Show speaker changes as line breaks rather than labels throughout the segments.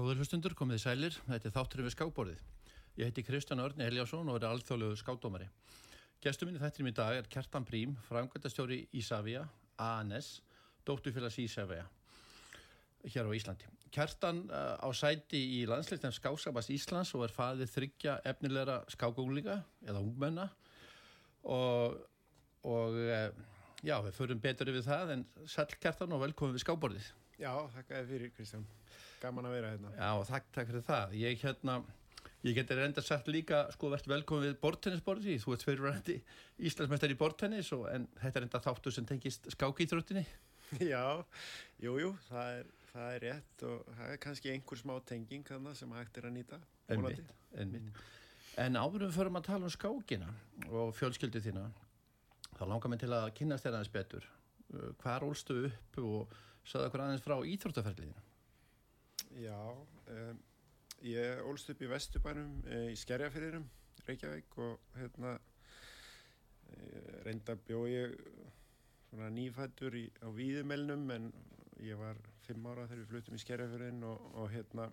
Góður hlustundur, komið í sælir, þetta er þátturinn við skákborðið. Ég heiti Kristján Örn Eliasson og er alþjóðlegu skákdómari. Gestur minni þettir í dag er Kjartan Brím, framkvæmtastjóri Ísafja, ANS, dóttufélags Ísafja, hér á Íslandi. Kjartan uh, á sæti í landsleiknum Skáksabas Íslands og er faðið þryggja efnilegra skákunglinga eða ungmenna og, og uh, já, við förum betur yfir það en sæl Kjartan og velkomin við skákborðið.
Já, þakka fyrir Kristján. Gaman að vera hérna.
Já, takk, takk fyrir það. Ég hérna, ég geti reynda sagt líka, sko, velkomin við bortennisborði, þú ert fyrirvændi Íslandsmestari í bortennis og en þetta er enda þáttu sem tengist skákíþróttinni.
Já, jú, jú, það það er rétt og það er kannski einhver smá tenging sem hægt er að nýta.
Ennmitt, ennmitt. En áðurum við förum að tala um skákina og fjölskyldu þína, þá langar mér til að kynast þér aðeins betur. Hvað rólstu upp og sagði okkur aðeins frá íþróttaferliðinu?
Já, um, ég ólst upp í Vesturbænum e, í Skerjafyrðinum, Reykjavík og hérna e, reynda bjó ég svona nýfættur í, á Víðumelnum en ég var fimm ára þegar við flutum í Skerjafyrðin og, og hérna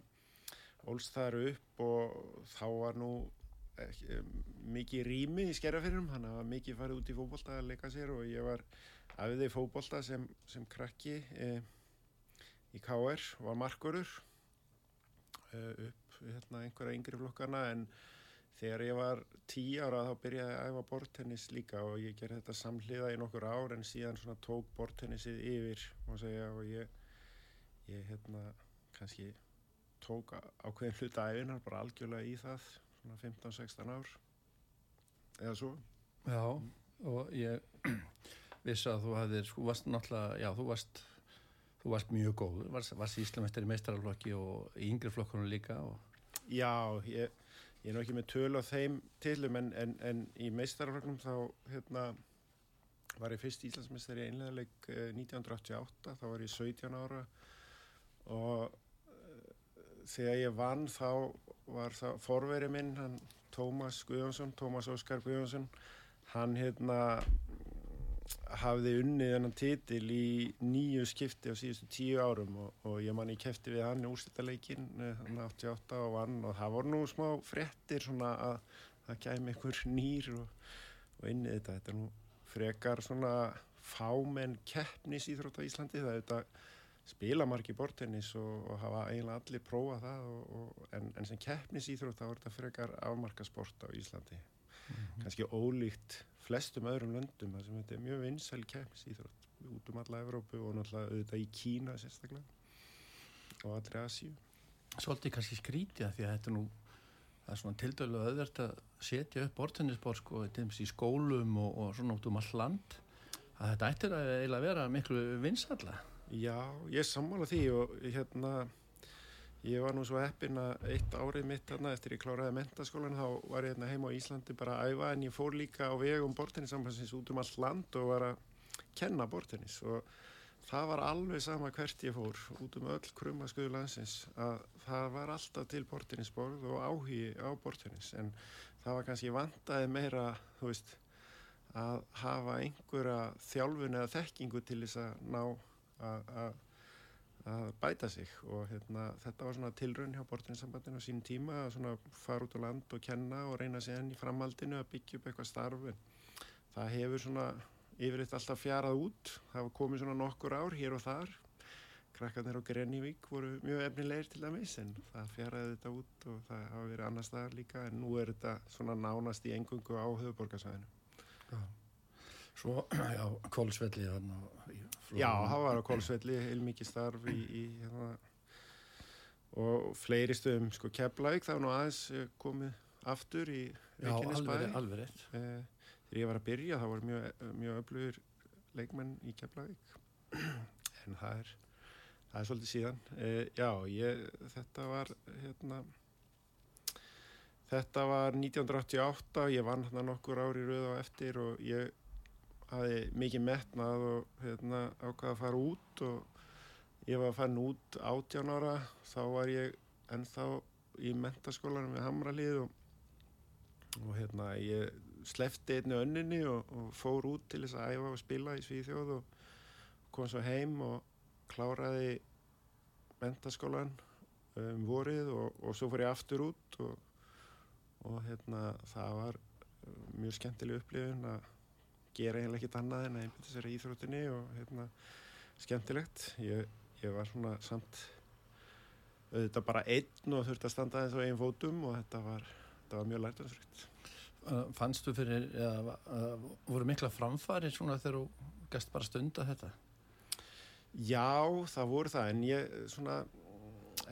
ólst þar upp og þá var nú ekki, mikið rými í Skerjafyrðinum, hann var mikið farið út í fókbólta að leika sér og ég var afiðið fókbólta sem, sem krakki e, í KR var markurur e, upp hérna, einhverja yngri flokkana en þegar ég var tí ára þá byrjaði ég að æfa bortennis líka og ég gerði þetta samhliða í nokkur ár en síðan tók bortennissið yfir segja, og ég, ég hérna kannski tók ákveðin hluta æfinar bara algjörlega í það svona 15-16 ár eða svo.
Já og ég vissi að þú hafðir, þú varst náttúrulega, já þú varst þú varst mjög góð, varst, varst íslamestari meistaraflokki og í yngri flokkunum líka og...
Já, ég, ég er náttúrulega ekki með tölu á þeim tilum en, en, en í meistaraflokknum þá hérna var ég fyrst íslamestari einlegaðleik eh, 1988, þá var ég 17 ára og uh, þegar ég vann þá var það forverið minn, hann Tómas Guðjónsson, Tómas Óskar Guðjónsson hann hérna hafði unnið hennan titil í nýju skipti á síðustu tíu árum og, og ég man í kefti við hann í úrslitaleikin hann 88 og vann og það voru nú smá frettir svona að það kæmi einhver nýr og, og innið þetta, þetta er nú frekar svona fámenn keppnis íþrótt á Íslandi það er þetta spila margi bortennis og, og hafa eiginlega allir prófa það en, en sem keppnis íþrótt þá er þetta frekar afmarkasport á Íslandi mm -hmm. kannski ólíkt flestum öðrum löndum þar sem þetta er mjög vinsæl kemmis íþrótt út um alla Evrópu og náttúrulega auðvitað í Kína sérstaklega og allri Asíu.
Svolítið kannski skrítja því að þetta nú það er svona tildölu öðvert að setja upp bortennisbor sko í skólum og, og svona út um all land að þetta ættir að eiginlega vera miklu vinsalla
Já, ég sammála því og hérna Ég var nú svo heppin að eitt árið mitt þarna eftir ég kláraði mentaskólan þá var ég hérna heima á Íslandi bara að æfa en ég fór líka á vegum bortennissambansins út um all land og var að kenna bortennis og það var alveg sama hvert ég fór út um öll krummaskuðu landsins að það var alltaf til bortennisborð og áhugi á bortennis en það var kannski vandaði meira þú veist að hafa einhverja þjálfun eða þekkingu til þess að ná að að bæta sig og hérna, þetta var svona tilraun hjá bortinsambandinu á sín tíma að svona fara út á land og kenna og reyna sig enn í framhaldinu að byggja upp eitthvað starf. En það hefur svona yfiritt alltaf fjarað út. Það var komið svona nokkur ár hér og þar. Krakkarnir á Grennivík voru mjög efnilegir til dæmis en það fjaraði þetta út og það hafa verið annar staðar líka en nú er þetta svona nánast í engungu á höfuborgarsvæðinu
Svo, já, Kólsvelli
Já, það var á Kólsvelli heilmikið starf í, í hérna, og fleiri stöðum sko Keflavík, það var nú aðeins eh, komið aftur í
Reykjanesbæði alveg rétt
eh, þegar ég var að byrja, það voru mjög, mjög öflugur leikmenn í Keflavík. En það er það er svolítið síðan. Eh, já, ég, þetta var hérna þetta var 1988 ég vann hérna nokkur ári rauð á eftir og ég hafi mikið metnað og hérna, ákvaða að fara út og ég var að fara út 18 ára þá var ég ennþá í mentaskólanum við Hamralið og, og hérna ég slefti einni önninni og, og fór út til þess að æfa og spila í Svíþjóð og kom svo heim og kláraði mentaskólan um vorið og, og svo fór ég aftur út og, hérna það var mjög skemmtileg upplifun að gera eiginlega ekkert annað en að einbita sér í íþróttinni og hérna skemmtilegt. Ég, ég var svona samt auðvitað bara einn og þurfti að standa þess á einn fótum og þetta var, þetta var mjög lærtansfritt
Uh, Fannstu fyrir, eða voru mikla framfari svona þegar þú gæst bara stunda þetta?
Já, það voru það. En ég svona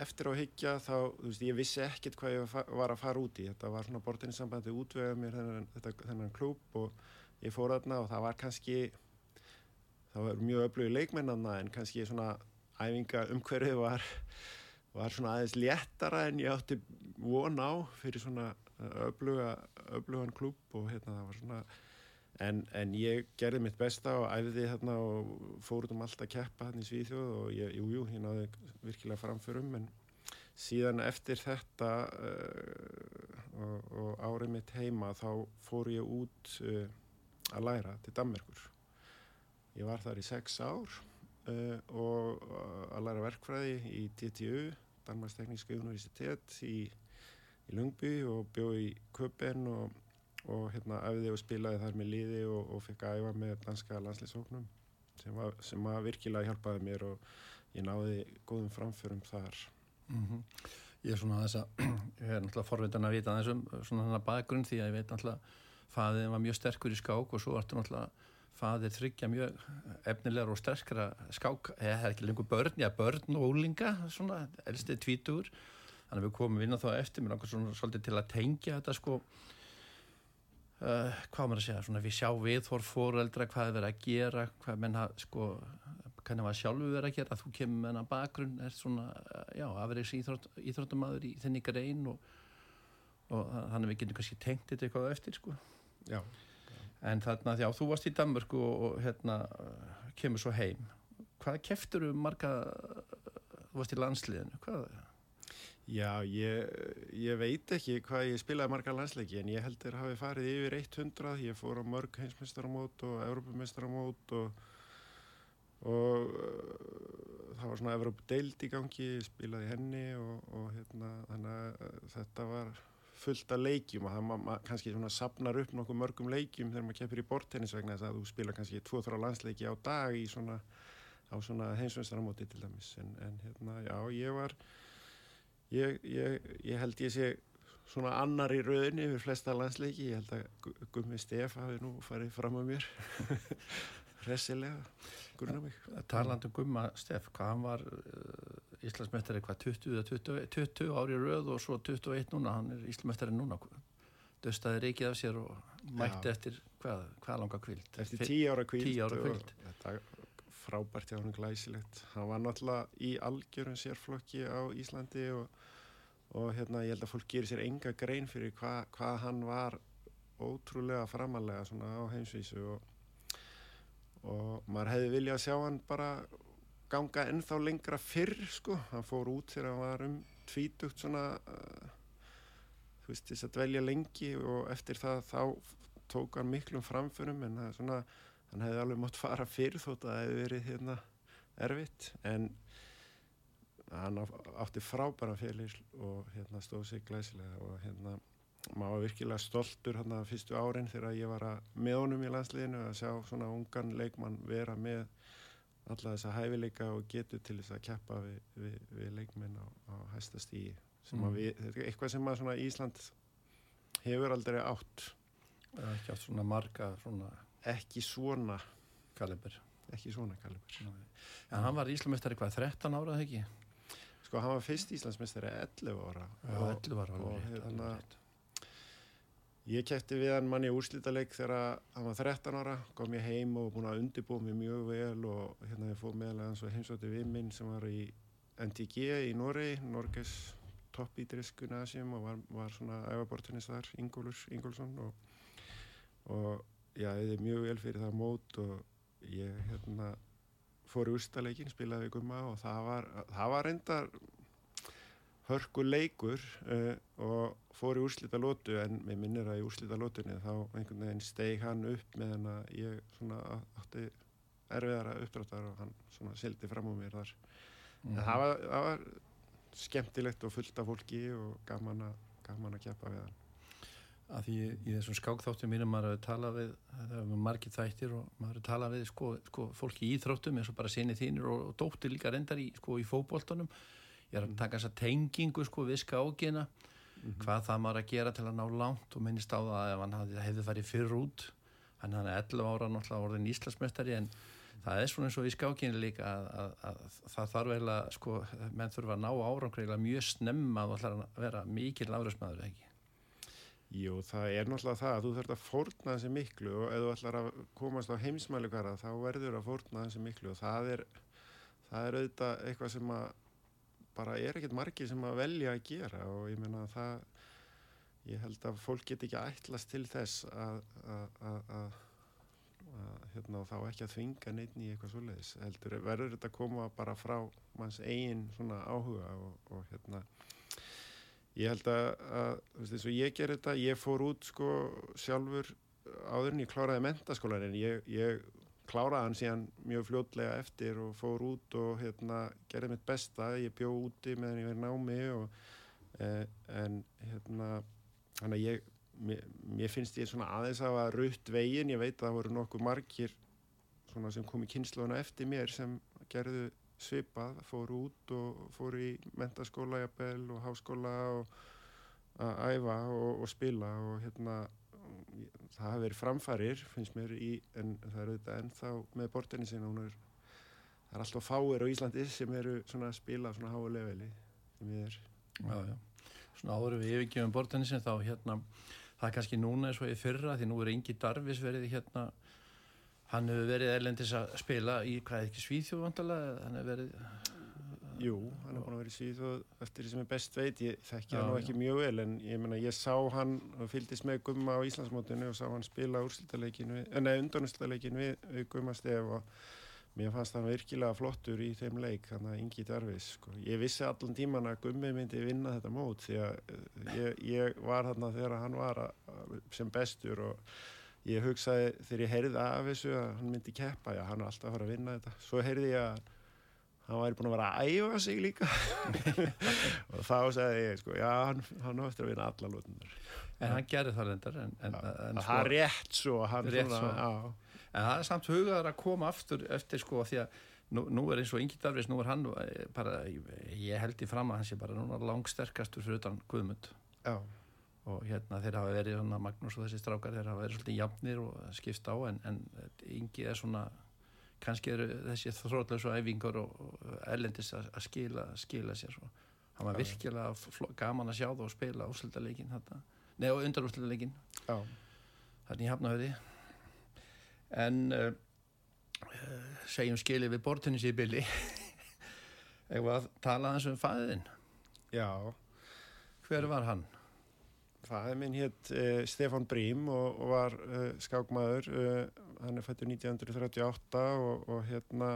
eftir á higgja þá, þú veist, ég vissi ekkert hvað ég var að fara út í. Þetta var svona bortinsambandi útvega mér þennan, þennan klúb og ég fór þarna og það var kannski það var mjög öflugi leikmennanna en kannski svona æfinga umhverfið var var svona aðeins léttara en ég átti von á fyrir svona öfluga, öflugan klúb og hérna það var svona En, en ég gerði mitt besta og æfði hérna og fór út um allt að keppa hérna í Svíþjóð og ég, jú, jú, ég náði virkilega framförum en síðan eftir þetta uh, og, og árið mitt heima þá fór ég út uh, að læra til Danmerkur. Ég var þar í sex ár uh, og uh, að læra verkfræði í TTU, Danmarks Tekníska Universitet í, í Lungby og bjóð í Köpen og og hérna æfði og spilaði þar með liði og, og fekk að æfa með danska landslýsóknum sem, var- sem að virkilega hjálpaði mér og ég náði góðum framförum þar.
Mm Ég er svona þess að, ég er náttúrulega forvitan að vita þessum svona þannig bakgrunn því að ég veit náttúrulega faðið var mjög sterkur í skák og svo ertu náttúrulega faðið þryggja mjög efnilegar og sterkara skák, eða það er ekki lengur börn, já börn og ólinga, svona elstið tvítugur, þannig að við komum vinna þá eftir, mér svona svolítið til að tengja þetta sko, uh, hvað á maður að segja, svona við sjá viðhorf fóreldra, hvað er verið að gera, hvað menna sko, hvernig var sjálfu verið að gera, þú kemur með hennar bakgrunn, er svona, uh, já, afriðs íþrótt, íþróttumæður í þinni grein og, og þannig við getum kannski tengt þetta eitthvað á eftir sko.
Já.
En þarna, já, þú varst í Danmörku og, og hérna, kemur svo heim. Hvað keftur um marga, þú varst í landsliðinu, hvað?
Já, ég, ég veit ekki hvað ég spilaði marga landsleiki en ég heldur hafi farið yfir 100, ég fór á mörg heimsmeistaramót og Evrópumeistaramót og, og það var svona Evrópudeild í gangi, ég spilaði henni og, og hérna, þannig að þetta var fullt af leikjum og það ma ma kannski svona sapnar upp nokkuð mörgum leikjum þegar maður keppir í bortennis vegna þess að þú spila kannski 2-3 landsleiki á dag í svona, á svona heimsmeistaramóti til dæmis en, en hérna, já, ég var Ég, ég, ég held ég sé svona annar í rauninni við flesta landsleiki. Ég held að Gu- Gummi Stef hafi nú farið fram á mér. Hressilega, grunna mig.
Talandi um Gumma Steff, hvað hann var uh, Íslandsmeistari, hvað, 20, eða 20, 20 ári röð og svo 21 núna, hann er Íslandsmeistari núna. Döstaði reikið af sér og mætti
Já.
eftir hvað, hvað langa kvild?
Eftir
Fi-
tíu ára kvíld.
tíu ára hvíld.
Þetta frábært hjá hann glæsilegt. Hann var náttúrulega í algjörum sérflokki á Íslandi og, og hérna ég held að fólk gerir sér enga grein fyrir hva, hvað hann var ótrúlega framalega svona á heimsvísu og, og maður hefði viljað sjá hann bara ganga ennþá lengra fyrr sko. Hann fór út þegar hann var um tvítugt svona uh, þú veist þess að dvelja lengi og eftir það þá tók hann miklum framförum en það er svona hann hefði alveg mátt fara fyrr þótt að það hefði verið hérna erfitt en hann átti frábæra félir og hérna stóð sig glæsilega og hérna maður var virkilega stoltur hérna fyrstu árin þegar ég var að með honum í landsliðinu að sjá svona ungan leikmann vera með alla þessa hæfileika og getur til þess að keppa við, við, við leikmenn á, á hæsta sem
Mm.
er eitthvað sem að Ísland hefur aldrei átt
ekki átt svona marga svona
ekki svona
kalibur.
ekki svona kalibur
En hann var Íslandsmeistari hvað, 13 ára eða ekki?
sko hann var fyrst Íslandsmeistari 11 ára
Já,
og
11 ára
og
rétt,
hérna-. Ég kæfti við hann manni úrslítaleik þegar hann var 13 ára kom ég heim og búin að undirbúa mig mjög vel og hérna ég fóð meðlega hans og heimsótti við minn sem var í NTG í Noregi, Norges toppídrisku nasjum og var, var svona æfabortinnis þar, Ingólfs Ingólfsson og, og já, ég hefði mjög vel fyrir það mót og ég hérna fór í úrslítaleikin, spilaði við gumma og það var, það var reyndar hörku leikur uh, og fór í úrslita lótu en mér minnir að í úrslita lótunni þá einhvern veginn steig hann upp meðan að ég svona átti erfiðara uppdráttar og hann svona sildi fram á mér þar.
Mhm.
En það var, það var skemmtilegt og fullt af fólki og gaman að, gaman að keppa við hann
að því í þessum skákþáttum mínum maður hefur talað við, það er margir þættir og maður hefur talað við sko, sko, fólki í íþróttum eins og bara sinni þínir og, og dóttir líka reyndar í, sko, í fókbóltunum ég er að taka þessa tengingu sko, við skákina mm -hmm. hvað það maður að gera til að ná langt og minnist á það ef hann hefði farið fyrr út hann er 11 ára náttúrulega orðin íslasmestari en það er svona eins og í skákinu líka að, að, að, að það þarf eiginlega sko, menn þurfa að ná árangreilega mjög snemma að vera mikil afræðsmaður ekki
Jú, það er náttúrulega það að þú þurft að fórna þessi miklu og ef þú ætlar að komast á heimsmælugara þá verður að fórna þessi miklu og það er, það er auðvitað eitthvað sem að bara er ekkert margir sem að velja að gera og ég menna að það ég held að fólk get ekki ætlast til þess að, að, hérna, þá ekki að þvinga neitt í eitthvað svoleiðis. Heldur verður þetta að koma bara frá manns eigin svona áhuga og, og hérna Ég held að, að veist eins og ég ger þetta, ég fór út sko sjálfur áður en ég kláraði mentaskólan en ég, ég kláraði hann síðan mjög fljótlega eftir og fór út og hérna gerði mitt besta, ég bjó úti meðan ég verið námi og eh, en hérna hann að ég, mér, mér finnst ég svona aðeins að hafa rutt veginn, ég veit að það voru nokkuð margir svona sem kom í kynnslónu eftir mér sem gerðu svipað, fóru út og fóru í mentaskóla jafnvel og háskóla og að æfa og, og spila og hérna það hafi verið framfarir finnst mér í, en það eru þetta ennþá með bortinni sinna er, það er alltaf fáir á Íslandi sem eru svona að spila svona háa leveli sem við er
já, já. Svona áður við yfirgjöfum bortinni sinna þá hérna það er kannski núna eins og í fyrra því nú er yngi darvis verið hérna Hann hefur verið erlendis að spila í, hvað er ekki, Svíþjóð vantalega? Hann hefur verið...
Jú, hann hefur búin að vera í Svíþjóð eftir því sem er best veit. Ég þekki það nú ekki mjög vel en ég menna ég sá hann og fylgdist með Gumma á Íslandsmótunni og sá hann spila nei undanúrslítaleikinu við, við Gumma Stef og mér fannst hann virkilega flottur í þeim leik, hann að yngi darvis. Sko. Ég vissi allan tíman að Gummi myndi vinna þetta mót því að eh, ég, ég var hann þegar hann var að, sem bestur og ég hugsaði þegar ég heyrði af þessu að hann myndi keppa, já hann er alltaf að fara að vinna þetta svo heyrði ég að hann væri búin að vera að æfa sig líka. Og þá segði ég sko, já hann, hann áttur að vinna alla lútunar
En hann gerði það reyndar en, en,
en sko, er rétt svo,
rétt svona, svo. En það er samt hugaður að koma aftur eftir sko því að nú, nú er eins og Ingi Darvis, nú er hann eh, bara, ég held í fram að hann sé bara núna langsterkastur fyrir utan Guðmund.
Já.
Og hérna þeir hafa verið Magnús og þessi strákar þeir hafa verið svolítið jafnir og skipst á en, en yngi er svona kannski eru þessi þrótlega æfingar og, og erlendis að, skila, skila sér svo. hann var virkilega gaman að sjá það og spila úsöldaleikin neða undarúsöldaleikin þannig hafnaði en uh, segjum skilið við bortinni sér bili. Eða að tala þess um fæðin
já.
Hver var hann?
Fæði minn hétt uh, Stefan Brím og, og var uh, skákmaður, uh, hann er fættur 1938 og, og hérna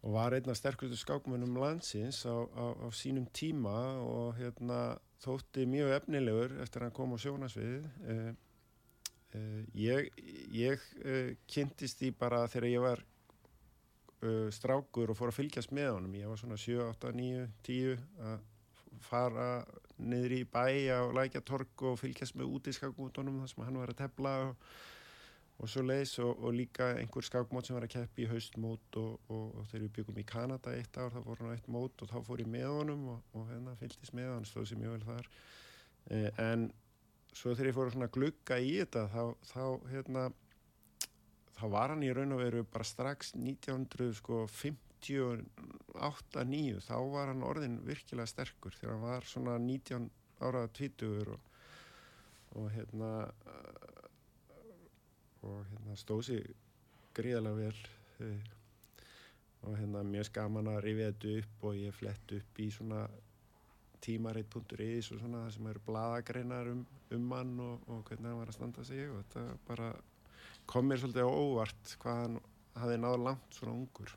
og var einn af sterkustu skákmönnum landsins á, á, á sínum tíma og hérna þótti mjög efnilegur eftir að hann kom á sjónasvið. Ég, ég kynntist því bara þegar ég var strákur og fór að fylgjast með honum. Ég var svona 7, 8, 9, 10 að fara niður í bæ á lækjatorg og fylgjast með út í skakmótonum þar sem hann var að tefla og, og svo leiðis og, og líka einhver skakmót sem var að keppi í haustmót og, og þegar við byggum í Kanada eitt ár þá fór hann á eitt mót og þá fór ég með honum og hérna fylgist með hann stóð sér mjög vel þar. Eh, en svo þegar ég fór að glugga í þetta þá, þá hérna þá var hann í raun og veru bara strax 1950 98-9 þá var hann orðin virkilega sterkur þegar hann var svona 19 ára 20 og, og hérna og hérna stóð sér gríðalega vel eh, og hérna mjög skaman að rifja þetta upp og ég flett upp í svona tímareitt.is og svona það sem eru bladagreinar um, um hann og, og hvernig hann var að standa sig og þetta bara kom mér svolítið á óvart hvað hann hafi náða langt svona ungur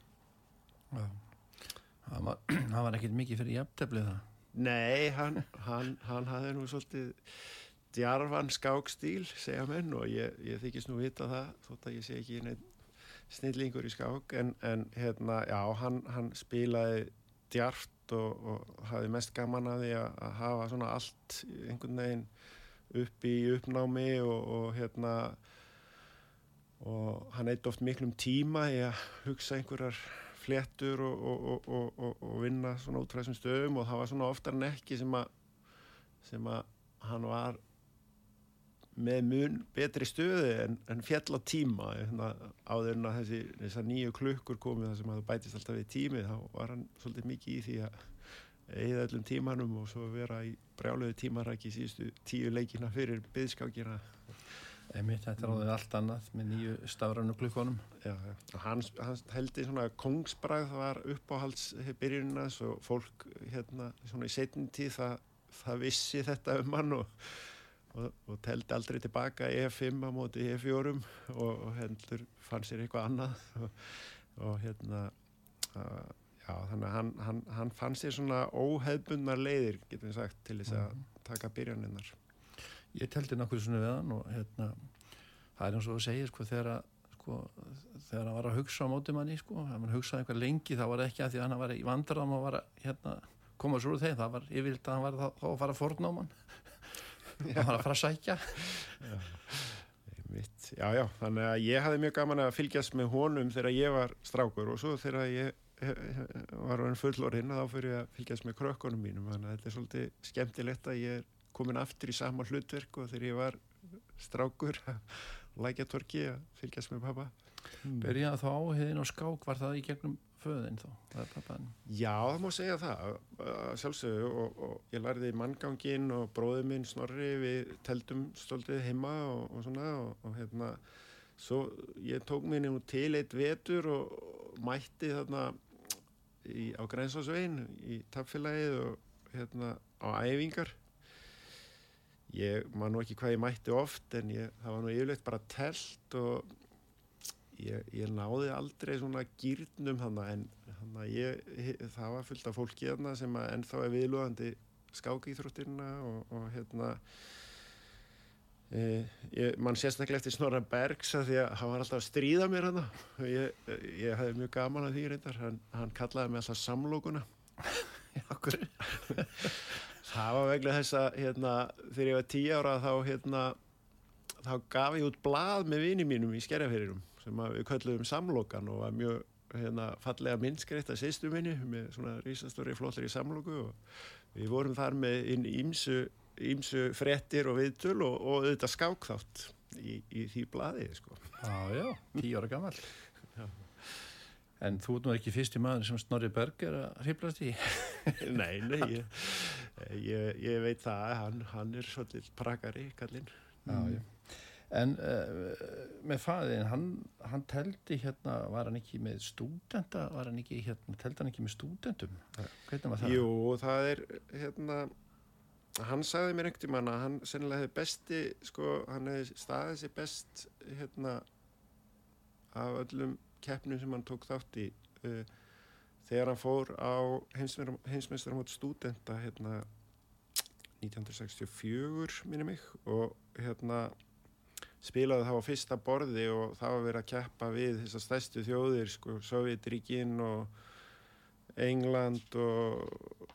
Það var, var ekkert mikið fyrir jafnteflið það.
Nei, hann, hann, hann hafði nú svolítið djarfan skákstíl, segja menn og ég, ég þykist nú vita það þótt að ég sé ekki neitt snillingur í skák en, en hérna, já, hann, hann spilaði djart og, og hafði mest gaman að því að, að hafa svona allt einhvern veginn upp í uppnámi og, og hérna og hann eitt oft miklum tíma í að hugsa einhverjar fléttur og, og vinna svona út frá þessum stöðum og það var svona oftar en ekki sem að sem að hann var með mun betri stöði en, en fjall á tíma. Hérna, áður en að þessi, þessar nýju klukkur komið það sem að það bætist alltaf við tímið þá var hann svolítið mikið í því að eigða öllum tímanum og svo vera í brjálögu tímaræki síðustu tíu leikina fyrir byðskákina
Einmitt, þetta er áður allt annað með nýju stafrannu klukkonum
hans, hans heldur svona kongsbræð það var uppáhaldsbyrjunina svo fólk hérna svona í setjum tíð það, það vissi þetta um hann og og, og teldi aldrei tilbaka E5 á móti E4 og, og heldur fann sér eitthvað annað. Og, og hérna uh, já þannig að hann, hann, hann fann sér svona óheðbundnar leiðir getum við sagt til þess að mm. taka byrjaninnar
Ég teldi nákvæmlega svona við hann og hérna það er eins og að segja sko þegar að Sko, þegar hann var að hugsa á mótumanni sko, þegar hann hugsaði eitthvað lengi þá var það ekki að því að hann var í vandraðum og var að hérna, koma svo úr þeim, það var yfirlt að hann var þá, þá að fara að forna á mann það var að fara að sækja
já. Já, já, þannig að ég hafði mjög gaman að fylgjast með honum þegar ég var strákur og svo þegar ég var fullorinn þá fyrir að fylgjast með krökkunum mínum þannig að þetta er svolítið skemmtilegt að ég er komin aftur í sama hlutverk og þegar ég var strákur að lækja torki að fylgjast með pappa
Börjaði þá áhugin og skák var það í gegnum föðin þá,
Já, það má segja það sjálfsögðu og, og ég lærði manngangin og bróðið minn Snorri við teldum stoltið heima og, og svona og, og hérna svo ég tók mér nefnum til eitt vetur og mætti þarna í, á Grensásvein í tapfélagið og hérna á æfingar ég man nú ekki hvað ég mætti oft en ég, það var nú yfirleitt bara telt og ég, ég náði aldrei svona gýrnum þannig en hana, ég, það var fullt af fólki þarna sem ennþá er viðlúðandi skákýþróttirna og, og hérna e, ég, mann sérstaklega eftir Snorra Bergs að því að hann var alltaf að stríða mér hann ég, ég hafði mjög gaman að því reyndar. Hann, hann kallaði mig alltaf samlókuna það var veglega þess að hérna, þegar ég var tíu ára þá hérna þá gaf ég út blað með vini mínum í skerjafeyrirum sem við köllum samlokan og var mjög hérna, fallega minnskreitt að sýstu minni með svona rísastóri flottir í samloku og við vorum þar með inn ímsu, ímsu frettir og viðtöl og, og auðvitað skákþátt í, í því bladi sko.
Já, já, tíu ára gammal En þú er nú ekki fyrst í maður sem Snorri Berg er að hriplast í?
nei, nei, ég, ég, ég veit það, hann, hann er svolítið prakari, kallinn.
Já, já. En uh, með fæðin, hann, hann teldi hérna, var hann ekki með stúdenta, var hann ekki hérna, teldi hann ekki með stúdentum?
Hvernig var það? Jú, það er hérna, hann sagði mér einhvern tíma að hann sennilega hefði besti, sko, hann hefði staðið sér best hérna af öllum keppnum sem hann tók þátt í uh, þegar hann fór á heimsmeistarum átt stúdenta hérna 1964 minni mig og hérna spilaði þá á fyrsta borði og það var verið að keppa við þessar stærstu þjóðir sko, Sovjetríkin og England og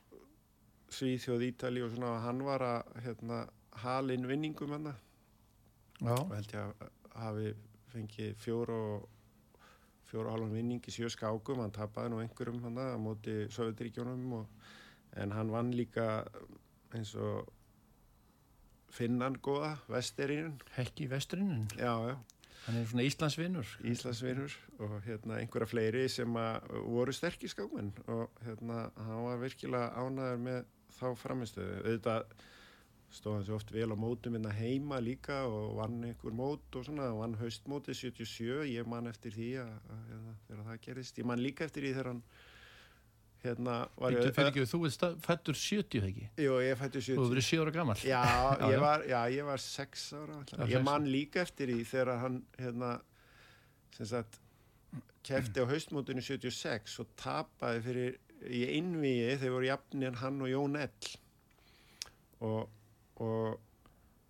Svíþjóð, Ítali og svona og hann var að hérna, halinn vinningum hann og held ég að hafi fengið fjóru og fjóru halvan vinning í sjö skákum hann tapaði nú einhverjum hann að móti Sovjetríkjónum en hann vann líka eins og finnan góða, vesturinn
Hekki vesturinn
já, já.
Hann er svona Íslandsvinnur
Íslandsvinnur og hérna einhverja fleiri sem voru sterkir skákmenn og hérna hann var virkilega ánaður með þá framistöðu auðvitað stóð hann svo oft vel á mótum minna hérna heima líka og vann einhver mót og svona, vann haustmótið 77 ég man eftir því að, að, að, þegar það gerist, ég man líka eftir því þegar hann
hérna var ég... Ekki, þú er fættur 70 ekki?
Jú, ég fættur 70.
Þú verið 7 ára gammal?
Já, ég var, já, ég var 6 ára. Já, ég man líka eftir því þegar hann, hérna, sem sagt, kefti á haustmótunni 76 og tapaði fyrir í einvíi þegar voru jafnir hann og Jón Ell og, og,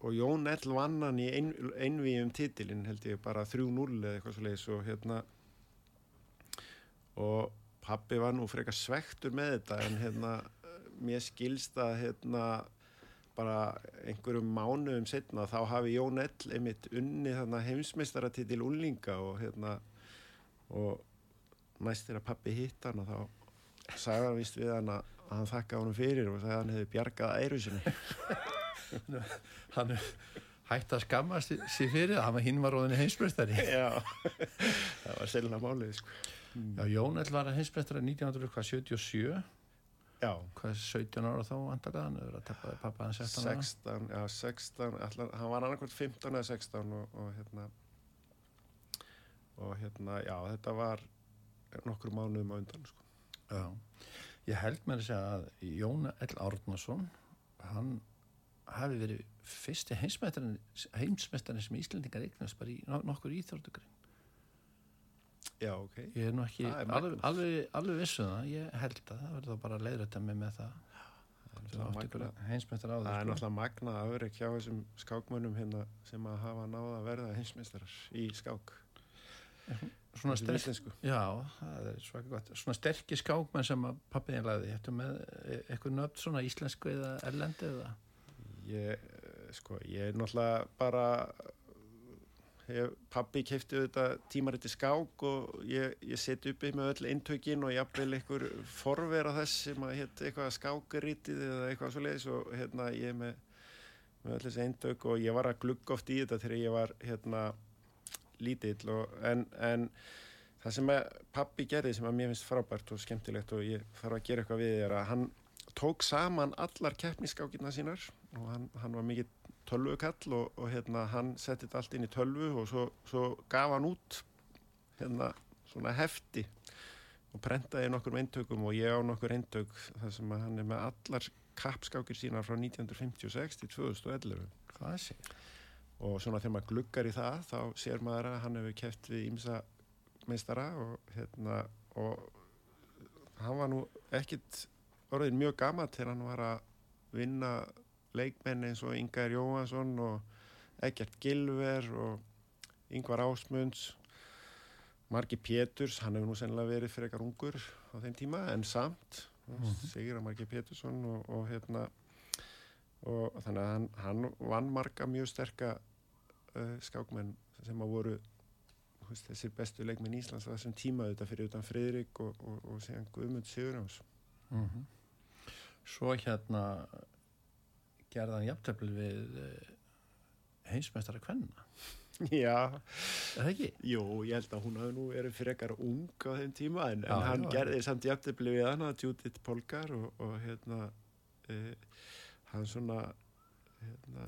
og Jón Ell vann hann í ein, einvíi um titilinn held ég bara 3-0 eða eitthvað svo leiðis og hérna og pappi var nú frekar svektur með þetta en hérna mér skilst að hérna bara einhverjum mánuðum setna þá hafi Jón Ell einmitt unni þarna heimsmeistara til úlninga og hérna og næst þegar pappi hitt hann þá sagði hann vist við hann að hann þakka honum fyrir og sagði að hann hefði bjargað æru sinni
hann hætti að skamma sér fyrir að hinn var róðinni heimsmeistari
Já, það var selina málið sko.
Já, Jón Ell var heimsmeistari 1977
Já
Hvað er 17 ára þá er að teppaði pappa hann 16 ára
16, já 16 allar, hann var annarkvæmt 15 eða 16 og, og hérna og hérna, já þetta var nokkur mánuðum á undan sko.
Já, ég held þess að Jón L. Árnason hann hafi verið fyrsti heimsmestarinn sem Íslandingar eignast bara í nokkur íþórtugrein
Já, ok.
Ég er nú ekki alveg, alveg, alveg vissuð um það, ég held að það verður bara að leiðrætta mig með það. Heimsmeistar á
það
það
er náttúrulega magnað afreg hjá þessum skákmönnum hérna sem að hafa náða að verða heimsmeistarar í skák.
Svona sterk, já, það er svaka gott. Svona sterkir skákmenn sem að pappiðin lagði. Þetta með e- eitthvað nöfn svona íslensku eða erlendi eða
ég, eh, sko, ég er náttúrulega bara ég, pappi kefti þetta tímariti skák og ég, ég seti uppi með öll eintökin og jafnvel einhver forvera þess sem að hétt eitthvað skákarítið eða eitthvað svo leiðis og hérna ég með, með öll þessi eintök og ég var að glugga oft í þetta þegar ég var hérna lítill og en, en það sem að pappi gerði sem að mér finnst frábært og skemmtilegt og ég þarf að gera eitthvað við er að hann tók saman allar keppniskákirna sínar og hann, hann var mikið tölvukall og, og hérna hann setti þetta allt inn í tölvu og svo, svo gaf hann út hérna svona hefti og prentaði nokkur eintökum og ég á nokkur eintök þar sem hann er með allar kappskákir sínar frá 1956 til 2011
hvað sé
og svona þegar maður gluggar í það þá sér maður að hann hefur keft við ímsa meistara og hérna og hann var nú ekkit orðin mjög gammal þegar hann var að vinna leikmenn eins og Ingar Jóhansson og Egert Gilver og Yngvar Ásmunds Margi Péturs, hann hefur nú sennilega verið fyrir eitthvað ungur á þeim tíma en samt, mm
Mhm.
segir að Margi Pétursson og, og hérna og þannig að hann, hann vann marga mjög sterka uh, skákmenn sem að voru veist, þessir bestu leikmenn Íslands á þessum tíma þetta fyrir utan Friðrik og, og, og síðan Guðmund Sigurjáns
mm svo hérna gerði hann jafntefli við uh, heimsmeistara kvenna.
Já,
er það ekki?
jú, ég held að hún hafi nú verið frekar ung á þeim tíma en,
Já,
en hann
já,
gerði samt jafntefli við hana Judith Polgar og, og hérna uh, hann svona hérna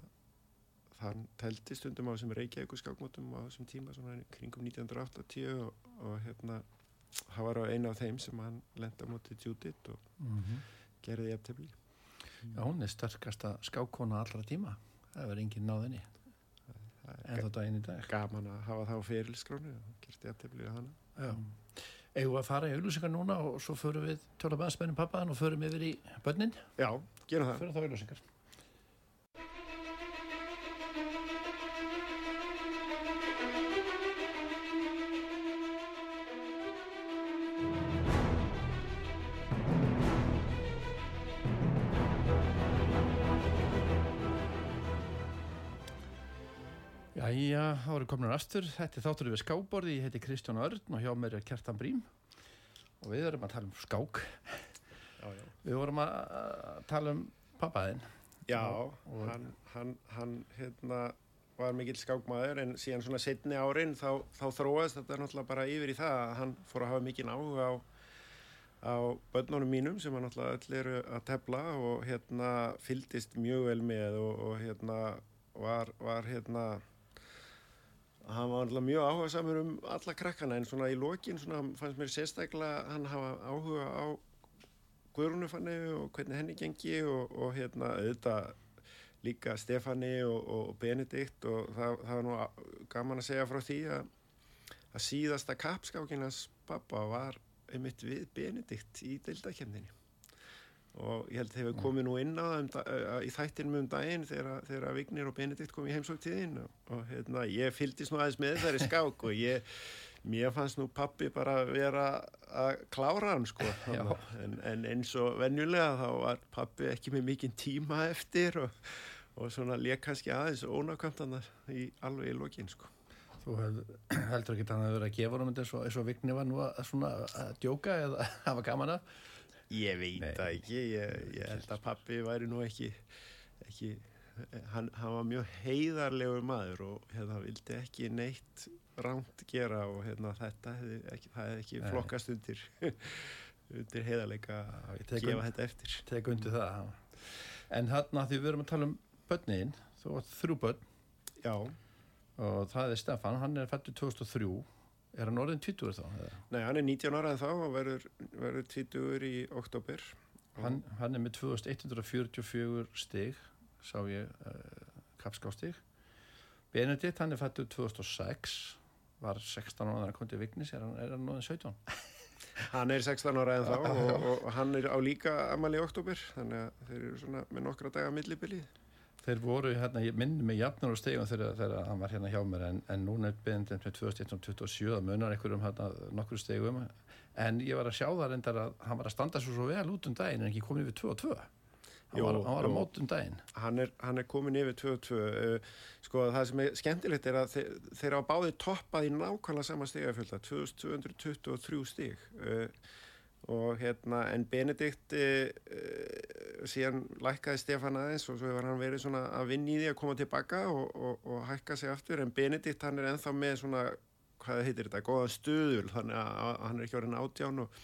hann teldi stundum á þessum Reykjavík skákmótum á þessum tíma svona kringum 1980 og, og hérna hann var á einu af þeim sem hann lenda móti Judith og
Mm
gerði jafntefli?
Já, hún er sterkasta skákona allra tíma. Það verður engin náðinni en
er
þetta einu dag.
gaman að hafa það á fyrirlskránu og gerði við hana.
Að fara í auglúsingar núna og svo förum við tjóla með spennum pappaðan og förum yfir í börnin?
Já, gerum það.
Förum þá auglúsingar Erum komin aftur. Þetta er þáttur við skáborði. Ég heiti Kristján Örn og hjá mér er Kjartan Brím. Og við erum að tala um skák.
Já, já
Við vorum að tala um pappaðinn.
Já,
Og-
hann, hann, hann hérna, var mikill skákmaður en síðan svona setni árin þá, þá þróast þetta náttúrulega bara yfir í það að hann fór að hafa mikinn áhuga á, á börnunum mínum sem hann náttúrulega öll eru að tefla og hérna fyldist mjög vel með og, og hérna var, var hérna hann var náttúrulega mjög áhuga samur um alla krakkana en svona í lokin svona fannst mér sérstaklega hann hafa áhuga á Guðrúnu fannu og hvernig henni gengi og, og hérna auðvitað líka Stefani og, og Benedikt og það, það var nú gaman að segja frá því að, að síðasta kapskákinans pappa var einmitt við Benedikt í deildakemninni og ég held að þeir komið nú inn á það um, uh, í þættinum um daginn þegar, Vignir og Benedikt kom í heimsóktíðin og, og hérna, ég fylgdist nú aðeins með þessari skák og ég mér fannst nú pappi bara vera að klára hann sko. En, en eins og venjulega þá var pappi ekki með mikinn tíma eftir og, og svona leik kannski aðeins ónakvæmt hann í alveg í lokin sko.
Þú heldur ekki að það hefur verið að gefa hann eins og, og Vigni var nú að, svona, að djóka eða hafa gaman af?
Ég veit það ekki, ég, ég held að pappi væri nú ekki, ekki hann, hann var mjög heiðarlegur maður og hérna vildi ekki neitt rámt gera og hérna þetta hefði ekki, hefði ekki Nei. flokkast undir, undir heiðarleika að gefa und, þetta eftir.
Tek undir það. En hérna því við erum að tala um börnin, þú var þrjú börn.
Já
og það er Stefan, hann er fættur 2003 er hann orðin 20 þá? Eða?
Nei, hann er 19 ára en þá og verður, verður 20 í oktober
hann, hann er með 2144 stig sá ég uh, kapskásstig Benedikt, hann er fættur 2006 var 16 ára þegar hann kom til Vignis er hann, er hann nóðin 17?
Hann er 16 ára en þá og, og hann er á líka amal í oktober þannig að þeir eru svona með nokkra daga millibilið
þeir voru hérna, ég minni mig jafnur á stegum þegar, þegar hann var hérna hjá mér en, en núna er beðindin með 2127 það munar einhverjum hérna nokkur stegum en ég var að sjá það reyndar að hann var að standa svo, svo vel út um daginn en ekki komin yfir 2 og 2 hann hann var að móta um daginn.
Hann er, hann er komin yfir 2 og 2 uh, sko það sem er skemmtilegt er að þeir, þeir á báði toppað í nákvæmlega sama stegafjölda 2223 steg og hérna en Benedikt uh, síðan lækkaði Stefán aðeins og svo hefur hann verið svona að vinni í því að koma tilbaka og, og, og hækka sig aftur. En Benedikt hann er enþá með svona hvað heitir þetta, góða stuðul þannig að hann er ekki orðin átján og,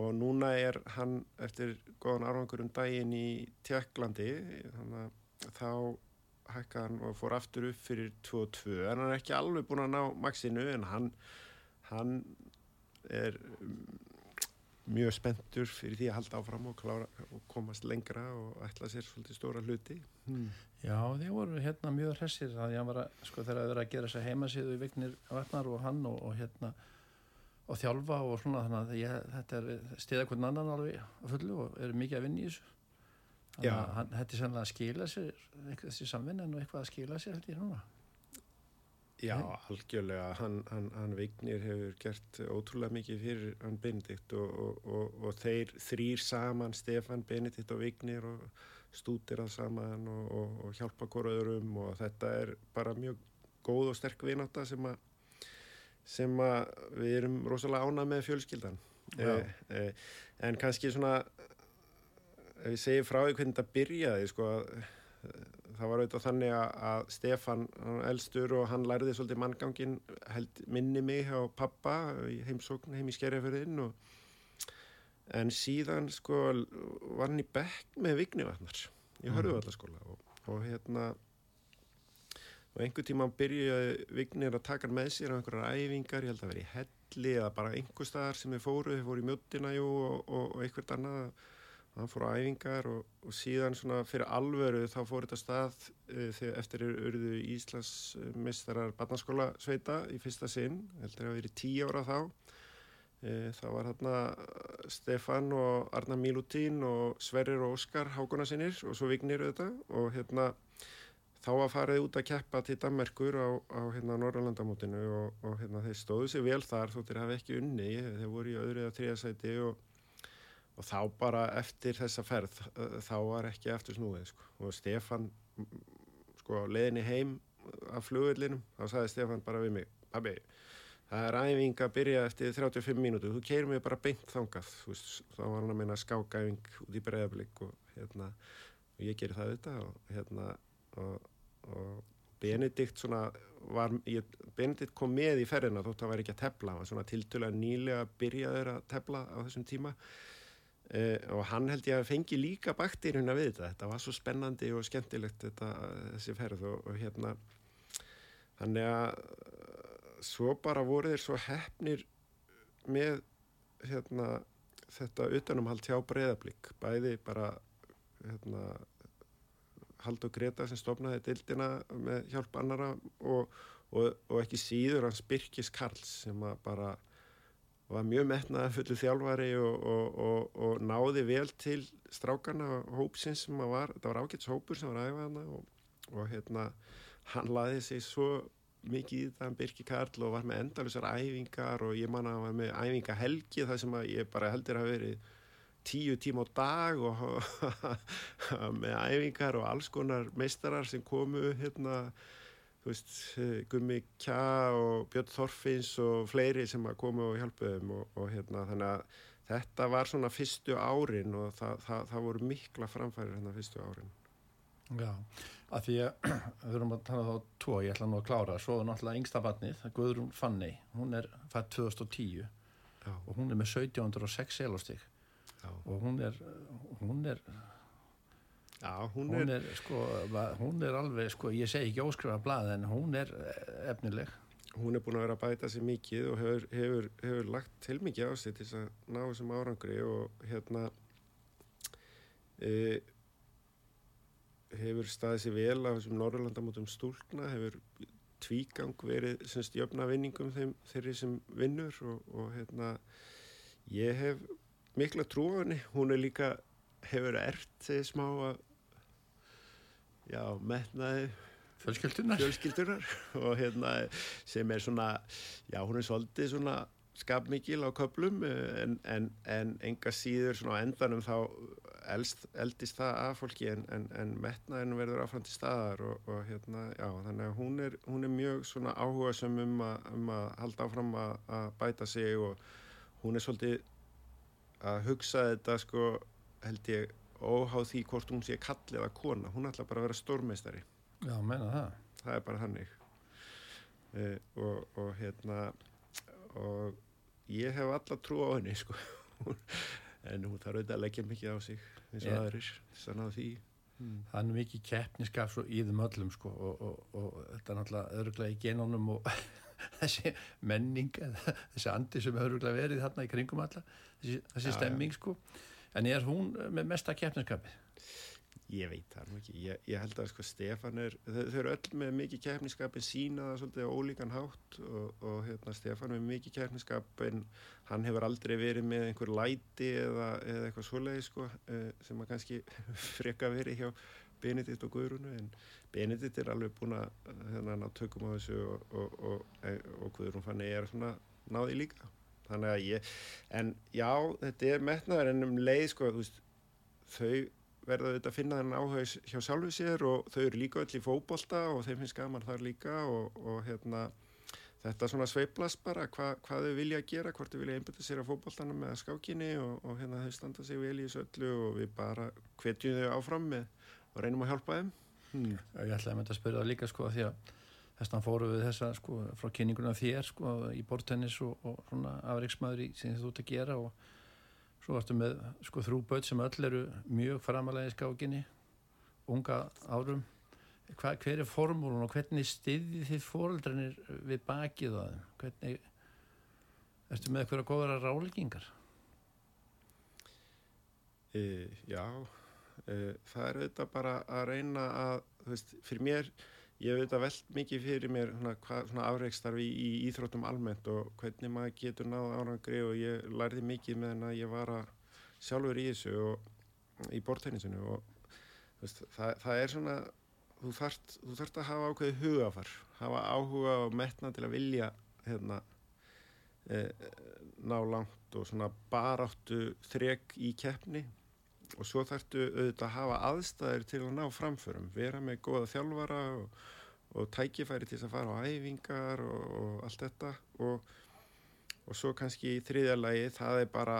og núna er hann eftir góðan arfangur um daginn í Tjekklandi þannig að þá hækkaði hann og fór aftur upp fyrir 2-2 en hann er ekki alveg búin að ná maksinu en hann hann er mjög spenntur fyrir því að halda áfram og, klára, og komast lengra og ætla sér svolítið stóra hluti.
Hmm. Já, þeir voru hérna mjög hressir að, sko þegar það verið að gera þess að heimasíðu í Vignir Vatnar og hann og, og hérna og þjálfa og svona þannig að ég, þetta er stiða hvern annan alveg að fullu og eru mikið að vinna í þessu. Þannig að hann, þetta er sannlega að skila sér þessi samvinnan og eitthvað að skila sér held ég núna
Já, algjörlega. Hann, hann, hann Vignir hefur gert ótrúlega mikið fyrir hann Benedikt og, og, og, og þeir þrýr saman, Stefan, Benedikt og Vignir og stútir að saman og hjálpa hverjaðurum og þetta er bara mjög góð og sterk vináta sem, sem að við erum rosalega ánað með fjölskyldan. Eh, eh, en kannski svona, ef ég segi frá því hvernig þetta byrjaði, sko að það var auðvitað þannig að Stefan elstur og hann lærði svolítið manngangin held minni mig á pappa í heimsókn heim í Skerjafjörðin en síðan sko var hann í bekk með Vignivarnar í Hörðuvallaskóla og, og hérna og einhver tíma byrjuði Vignir að taka með sér á einhverjar æfingar, ég held að vera í helli eða bara einhver staðar sem við fóru, við fóru í mjöttina og, og, og einhvert annað hann fór á æfingar og, og síðan svona fyrir alvöru þá fór þetta stað uh, þegar eftir eruðu Íslands mistarar barnaskóla sveita í fyrsta sinn, heldur að verið tíu ára þá. Uh, þá var hérna Stefan og Arna Milutín og Sverrir og Óskar hákunarsinnir og svo Vignir auðvitað og hérna þá að farið út að keppa til Danmarkur á, á hérna Norrlandamótinu og, og hérna þeir stóðu sig vel þar þóttir hafa ekki unni, þeir voru í öðru eða tríasæti og og þá bara eftir þessa ferð eh, þá var ekki eftir snúið sko. og Stefan sko leðinni heim af flugullinum þá sagði Stefan bara við mig Pabbi, það er æfing að byrja eftir 35 mínútu, þú keirir mig bara beint þangað, veist, þá var hann að meina skákæfing út í breiðablík og, hérna, og ég gerir það auðvitað og, hérna, og, og Benedikt svona var, ég, Benedikt kom með í ferðina þótt að það væri ekki að tepla, hann var svona tiltöla nýlega byrjaður að tepla á þessum tíma Uh, og hann held ég að fengi líka bakterjuna við þetta, þetta var svo spennandi og skemmtilegt þetta, þessi ferð og, og hérna þannig að svo bara voru þeir svo hefnir með hérna þetta utanumhald hjá breyðablík bæði bara hérna Haldur Greta sem stofnaði dildina með hjálp annara og, og, og ekki síður hans Birkis Karls sem að bara var mjög metnaða fullu þjálfari og, og, og, og náði vel til strákarna hópsins sem var, þetta var ágætts hópur sem var aðeins og hérna hann laði sig svo mikið í þetta, hann Birki Karl og var með endalusar æfingar og ég man að hann var með æfingahelgi þar sem að ég bara heldur að veri tíu tíma á dag og með æfingar og alls konar meistarar sem komu hérna, veist, Gummi Kja og Björn Þorfins og fleiri sem að komu og hjálpuðum og, og hérna þannig að þetta var svona fyrstu árin og það, það, það voru mikla framfærir hérna fyrstu árin.
Já, að því að við erum að tala þá tvo, ég ætla nú að klára svo er náttúrulega yngsta barnið, Guðrún Fanni hún er fætt 2010 Já. og hún er með 1706 selostík og hún er hún er
Já, hún,
hún er, er sko, hún er alveg, sko, ég segi ekki óskrifa blað en hún er efnileg.
Hún er búin að vera að bæta sér mikið og hefur, hefur, hefur lagt til mikið á sig til að ná þessum árangri og hérna e, hefur staðið sér vel á þessum Norrlandamótum stúlna, hefur tvígang verið semst jöfna vinningum þeim, þeirri sem vinnur og, og hérna ég hef mikla trú á henni, hún er líka hefur ert smá að já, metnaði
fjölskyldunar.
fjölskyldunar og hérna sem er svona já, hún er svolítið svona skapmikil á köplum en, en, en enga síður svona á endanum þá eldst, eldist það af fólki en, en, en metnaðin verður áfram til staðar og, og hérna, já, þannig að hún er, hún er mjög svona áhuga sem um, um að halda áfram að, að bæta sig og hún er svolítið að hugsa þetta sko held ég óháð því hvort hún sé kallið að kona, hún ætla bara að vera stórmeistari.
Já, menna það.
Það er bara hannig e, og, og hérna og ég hef alla trú á henni sko. En hún þarf auðvitað að leggja mikið á sig eins og aðrir þess að ná því.
Mm. Það er mikið keppniskap í þeim öllum sko og, og, og þetta er náttúrulega öðruglega í genónum og þessi menning þessi andi sem öðruglega verið þarna í kringum alla þessi, þessi stemming sko en er hún með mesta keppniskapi?
Ég veit það ekki, ég, ég held að sko Stefan er, þau, þau eru öll með mikið keppniskapin sína það svolítið á ólíkan hátt og, og hérna Stefan með mikið keppniskapin, hann hefur aldrei verið með einhver læti eða, eða eitthvað svoleiði sko eh, sem að kannski freka verið hjá Benedikt og Guðrúnu. En Benedikt er alveg búin að hérna ná tökum á þessu og, og, og Guðrún fann ég er svona náði líka, þannig að ég, en já þetta er metnaður en um leið sko veist, þau verða auðvitað að finna þennan áhags hjá sjálfu sér og þau eru líka öll í fókbólta og þeim finnst gaman þar líka og, og hérna þetta svona sveiplast bara hva, hvað þau vilja að gera, hvort þau vilja einbita sér á fókbóltanum með skákinni og, og hérna þau standa sig vel í þessu öllu og við bara hvetjum þau áfram með og reynum að hjálpa þeim.
Hmm. Ég ætlaði að mynda að spyrja það líka sko því að þess að fóru við þessa sko frá kynninguna þér sko í bortennis og, og svona afriksmaður sem þú ert að gera og Svo varstu með sko þrúböld sem öll eru mjög framalega í skákinni, unga árum. Hva, hver er formúlun og hvernig stiði þið fóröldranir við bakið á þeim? Hvernig, ertu með eitthvað góðara ráleggingar?
E, já, e, það er auðvitað bara að reyna að, þú veist, fyrir mér ég hef auðvitað veld mikið fyrir mér svona, afreikstarfi í, í íþróttum almennt og hvernig maður getur náða árangri og ég lærði mikið með henn að ég var að sjálfur í þessu og í bortennisinu og veist, það, það er svona þú þarft, þú þarft að hafa ákveði hugafar hafa áhuga og metna til að vilja hérna e, ná langt og svona baráttu þreg í keppni og svo þarftu auðvitað að hafa aðstæðir til að ná framförum, vera með góða þjálfara og, og tækifæri til að fara á æfingar og, og allt þetta. Og, og svo kannski í þriðja lagi það er bara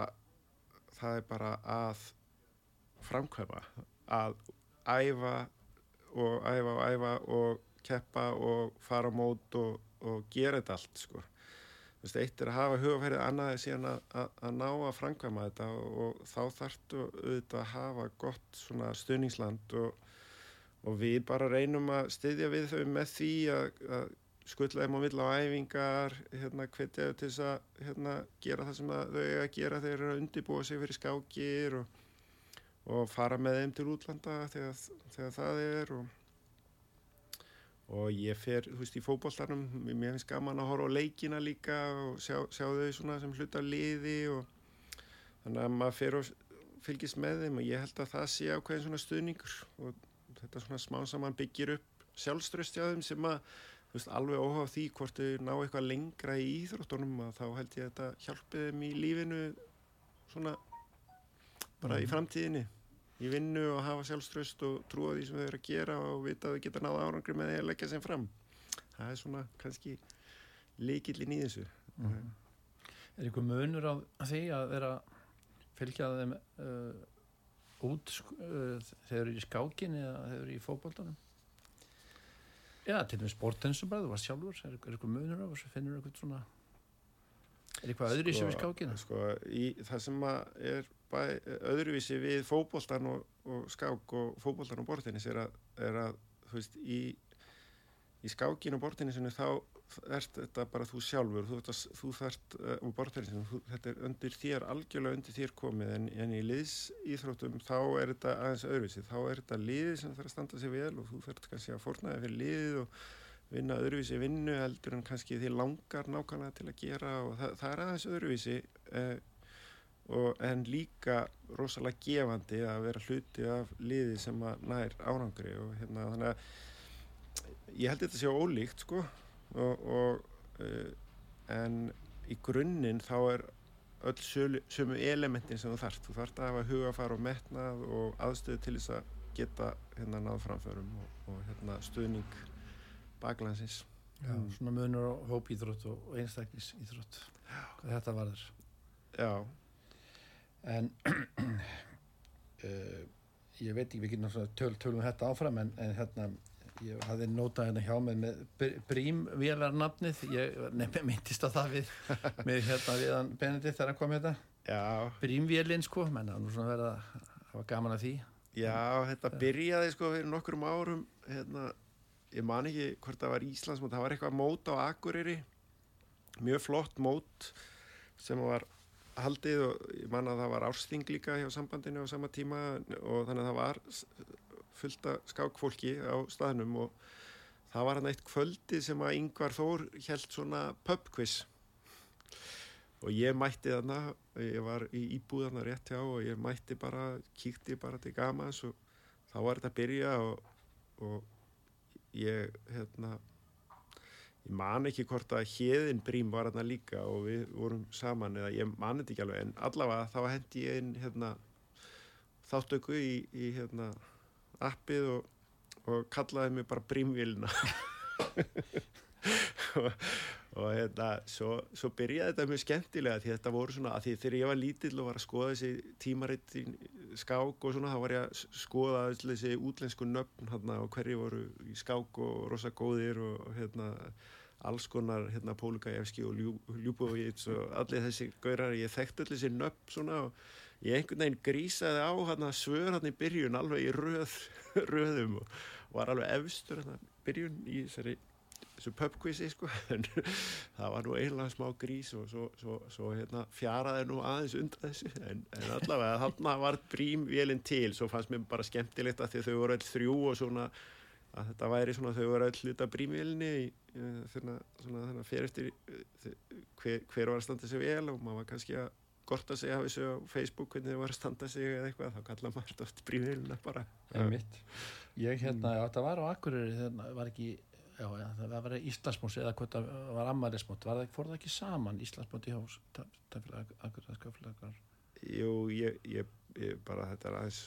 það er bara að framkvæma, að æfa og æfa og æfa og keppa og fara á mót og gera þetta allt sko Veist, eitt er að hafa hugafærið, annað er síðan að, að, að ná að framkvæma þetta og, þá þarftu auðvitað að hafa gott svona stuðningsland og, og við bara reynum að styðja við þau með því að, að skuttla þeim á mill á æfingar, hérna, hvetja til þess að hérna, gera það sem þau eiga að gera þegar þeir eru að undibúa sig fyrir skákir og, og fara með þeim til útlanda þegar, þegar það er og og ég fer, þú veist, í fókbóltarnum mér finnst gaman að horfa á leikina líka og sjá, sjá þau svona sem hluta liði og þannig að maður fer og fylgist með þeim og ég held að það sé ákveðin svona stuðningur og þetta svona smá saman byggir upp sjálfströst hjá þeim sem að veist, alveg óháð því hvort þau ná eitthvað lengra í íþróttunum að þá held ég að þetta hjálpi þeim í lífinu svona bara í
Mhm.
framtíðinni í vinnu og hafa sjálfströst og trúa því sem þau eru að gera og vita að þau geta náða árangri með því að leggja sem fram það er svona kannski líkillin í þessu
Mhm. Er einhver munur á því að vera fylgja þeim uh, út uh, þegar eru í skákin eða þeir eru í fótboltanum? Já, til dæmis sportensum bara, þú varst sjálfur, er, einhver munur á þessu, finnur eitthvað svona, er eitthvað öðru í sem við skákina?
sko, í, það sem er bæ, öðruvísi við fótboltan og, og skák og fótboltan og bortinnis er að, er að þú veist, í, í skákin og bortinnisinu þá er þetta bara þú sjálfur þú, þú þarft, uh, og bortinnisinu þetta er undir þér, algjörlega undir þér komið en, en í liðsýþróttum þá er þetta aðeins öðruvísi, þá er þetta liðið sem þarf að standa sig vel og þú þarft kannski að fornaði fyrir liðið og vinna öðruvísi vinnu heldur en kannski því langar nákvæmlega til að gera og það, það er aðeins öðruvísi eh, og, en líka rosalega gefandi að vera hluti af liði sem að nær árangri og hérna þannig að ég held þetta sé ólíkt sko og, og uh, en í grunninn þá er öll sölu, sömu elementin sem þú þarft. Þú þarft að hafa hugafar og metnað og aðstöðu til þess að geta hérna náð framförum og, og hérna stuðning baklandsins.
Já, svona munur á hópíþrótt og, og einstaklisíþrótt, hvað þetta varður.
Já,
En uh, ég veit ekki, við getum töl, tölum þetta áfram, en, en hérna, ég hafði notað hérna hjá mig með Br- Brím-vélarnafnið, ég nefnir myndist á það við, með hérna viðan Benedikt þegar hann kom hérna,
já,
Brím-vélinn sko, menn var nú svona verið að hafa gaman að því.
Já, þetta byrjaði sko fyrir nokkrum árum hérna, ég man ekki hvort það var Íslandsmót, það var eitthvað mót á Akureyri mjög flott mót sem var haldið og ég man að það var ársting líka hjá sambandinu á sama tíma og þannig að það var fullt af skákfólki á staðnum og það var hann eitt kvöldi sem að Yngvar Þór held svona pubquiz. Og ég mætti þarna ég var í íbúðana rétt hjá og ég mætti bara, kíkti bara til gamans og þá var þetta að byrja og, og ég hérna ég man ekki hvort að hérðin brím var þarna líka og við vorum saman eða ég man þetta ekki alveg en allavega þá hendi ég inn hérna þáttöku í, í hérna appið og, og kallaði mig bara brímvílina og, og hérna svo, svo byrjaði þetta mjög skemmtilega því þetta voru svona, því þegar ég var lítill og var að skoða þessi tímaritt í skák og svona, þá var ég að skoða öll þessi útlensku nöfn hérna og hverju voru í skák og rosa góðir og hérna alls konar hérna Pólugajevski og Ljú, Ljúbovits og allir þessi gaurar, ég þekkti öll þessi nöfn svona og ég einhvern veginn grísaði á hérna svör hérna í byrjun alveg í röð, röðum og var alveg efstur hérna byrjun í þessari þessu pubquizi sko en það var nú eiginlega smá grís og svo, svo, svo hérna, fjaraði nú aðeins undan þessu en, en allavega þarna var brím vélinn til svo fannst mér bara skemmtilegt að þau voru öll þrjú og svona að þetta væri svona þau voru öll hluta brímvélinni þannig að fyrir eftir hver, hver var að standa sig vel og maður var kannski að gorta sig af þessu á Facebook hvernig þau var að standa sig eða eitthvað þá kalla maður þetta brímvélina bara
Einmitt. Ég hérna, það var á Akureyri, hérna, var ekki, já, já, það var Íslandsmóts eða hvað það var Ammarismót, var það, fór það ekki saman Íslandsmót í hás?
Jú, ég, ég, ég bara þetta er aðeins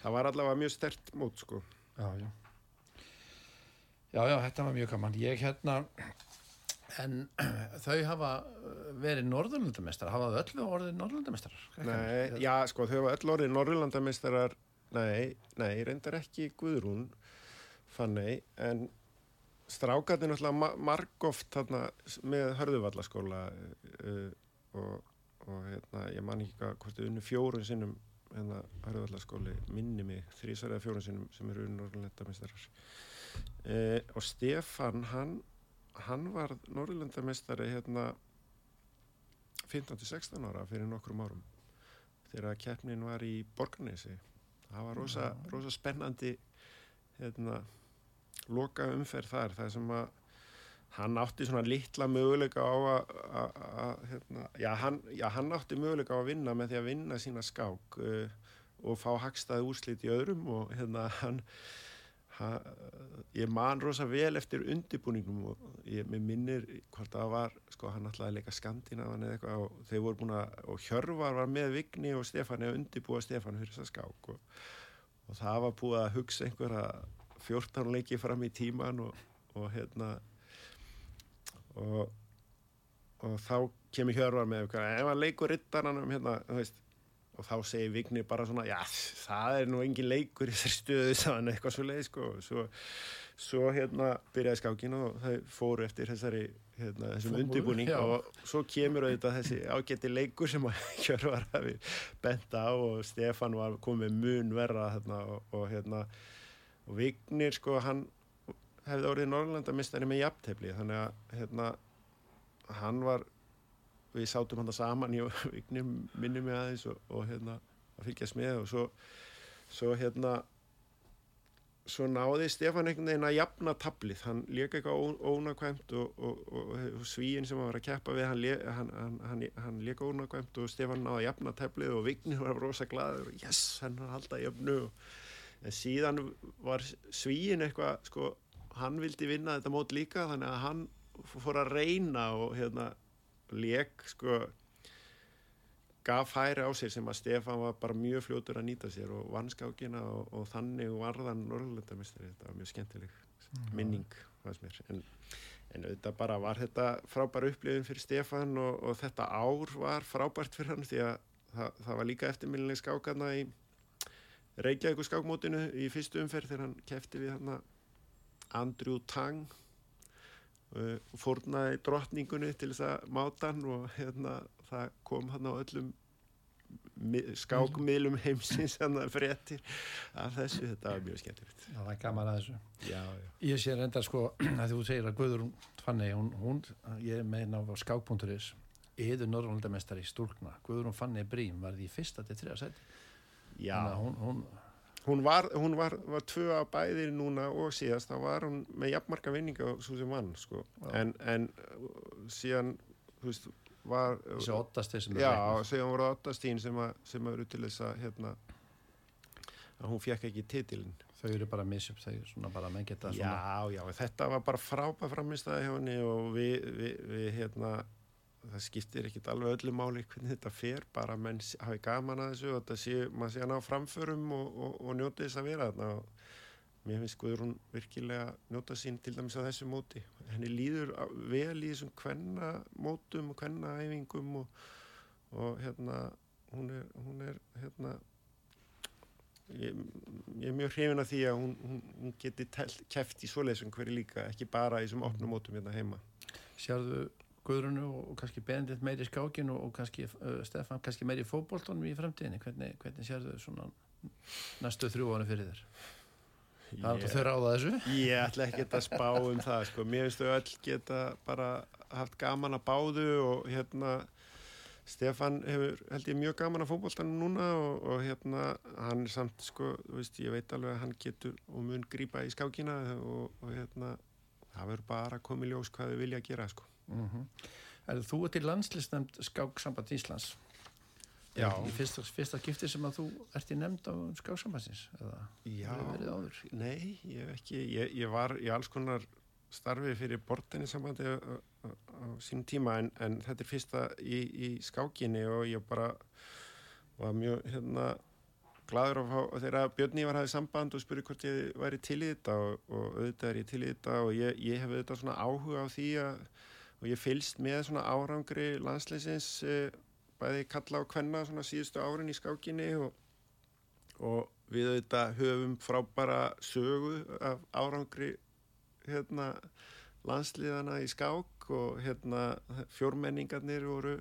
það var allavega mjög stert mót sko
Já, já. Já, já, þetta var mjög gaman. Ég hérna, en þau hafa uh, verið norðurlandamestrar, hafa þau öll orðið norðurlandamestrar?
Nei, já, sko, þau hafa öll orðið Norrlandameistarar, nei, nei, reyndar ekki Guðrún, Fanney, en strákarnir náttúrulega ma margóft þarna með hörðuvallaskóla uh, og, og hérna, ég man ekki hvað, hvort þau unnu fjórun sinnum hérna hörðuvallaskóli, minni mig, þrísar eða fjórun sinnum sem eru unnu Norrlandameistarar. Uh, og Stefan, hann, hann var Norrlandamestari hérna 15-16 ára fyrir nokkrum árum þegar keppnin var í Borgarnesi það var rosa, rosa spennandi hérna loka umferð þar það sem að hann átti svona litla möguleika á að, að, að hérna, já, hann, já, hann átti möguleika á að vinna með því að vinna sína skák uh, og fá hagstaði úrslit í öðrum og hérna hann ha, ég man rosa vel eftir undibúningum og ég minnir hvort það var, sko hann að leika Skandinavan eða eitthvað og þeir voru búin að, og Hjörvar var með Vigni og Stefani að undibúa Stefan fyrir þessa skák og, og það var búið að hugsa einhverja 14 leiki fram í tíman og, og hérna og, og þá kemur Hjörvar með eitthvað, ef hann leikur rittarannum hérna, og þá segir Vignir bara svona já, það er nú engin leikur í þessari stöðu þannig eitthvað svo leið sko. Svo, svo hérna byrjaði skákin og það fóru eftir þessari hérna, þessum undirbúning og svo kemur auðvitað þessi ágætti leikur sem að Hjörvar hafi bent á og Stefan var komið mun verra hérna, og, og hérna og Vignir sko hann hefði orðið Norrlandamistari með jafntefli þannig að hérna hann var við sátum hann saman í vignir minnum mig aðeins og, og hérna að fylgjast með og svo, svo hérna svo náði Stefán einhvern veginn að jafna tablið, hann leka eitthvað ónakvæmt og, og, og, og svíin sem hann var að keppa við, hann, le, hann, hann, hann, leka ónakvæmt og Stefán náði að jafna tablið og Vignir var rosa glaður og yes, hann er alltaf jöfnu en síðan var svíin eitthvað, sko, hann vildi vinna þetta mót líka, þannig að hann fór að reyna og hérna leik sko gaf færi á sér sem að Stefán var bara mjög fljótur að nýta sér og vannskákina og, og þannig varðan Norrlandamistari, þetta var mjög skemmtileg minning fannst mér. En, en auðvitað bara var þetta frábær upplifin fyrir Stefán og, og þetta ár var frábært fyrir hann því að það, það var líka eftirminnileg skákana í Reykjavík skákmótinu í fyrstu umferð þegar hann kefti við hann Andrew Tang uh, fórnaði drottningunni til þess að máta hann og hérna, það kom hann á öllum mi- skákmiðlum heimsins hann að fréttir af þessu, þetta var mjög skemmtilegt.
Það er gaman að þessu.
já, já,
Ég sé reynda sko að þú segir að Guðrún Fanny, hún, hún ég meina á skákpunturis, yður Norrlandamestari stúlkna, Guðrún Fanny Brím var því fyrsta til þriða sæti.
Já.
Að hún, hún,
hún var, hún var, var tvö af bæðir núna og síðast, þá var hún með jafnmarka vinninga svo sem vann sko.
Já.
en, en síðan þú veist, var
þessi ottasti sem er
Já, sem, að, sem eru til þess að hérna, að hún fekk ekki titilin.
Þau eru bara misjöp, þau eru svona bara menn geta svona.
Já, já, þetta var bara frábæð framistæði hjá henni og við, við, við hérna, það skiptir ekkit alveg öllu máli hvernig þetta fer, bara menn hafi gaman að þessu og þetta sé, maður sé hann á framförum og, og, og njóti þess að vera þarna og mér finnst Guðrún virkilega njóta sín til dæmis á þessu móti. Henni líður vel í þessum kvenna mótum og kvenna æfingum og, og hérna, hún er, hún er hérna, ég, ég er mjög hrifin af því að hún, hún, hún geti keft í svoleiðsum hverju líka, ekki bara í þessum opnum mótum hérna heima.
Sérðu Guðrunu og, og kannski Benedikt meiri í skákinu og, og kannski uh, Stefan kannski meiri í fótboltanum í fremtíðinni. Hvernig, hvernig sérðu svona næstu þrjú ára fyrir þér? Það er alltaf þau ráða þessu.
Ég ætla ekki að spá um það sko. mér finnst þau öll geta bara haft gaman að báðu og hérna Stefan hefur held ég mjög gaman að fótboltanum núna og, og hérna hann er samt sko, veist, ég veit alveg að hann getur og mun grípa í skákina og, og hérna það verður bara að koma í ljós hvað þau vilja gera sko.
Mm Er þú ert í landslistnefnd skáksamband Íslands?
Já.
Í fyrsta, fyrsta skipti sem að þú ert í nefnd á skáksambandsins? Eða
Já,
hefur verið áður?
nei, ég ekki ég, ég var í alls konar starfi fyrir bortinni sambandi á, á, á sínum tíma en, en þetta er fyrsta í, í skákinni og ég bara var mjög hérna gladur og þegar Björn Ívar hafði samband og spurði hvort ég væri til í þetta og, og auðvitað er ég til í þetta og ég, ég hef auðvitað svona áhuga á því að og ég fylst með svona árangri landsleisins eh, bæði kalla og kvenna svona síðustu árin í skákinni og, og við auðvitað höfum frábæra sögu af árangri hérna landsliðana í skák og hérna fjórmenningarnir voru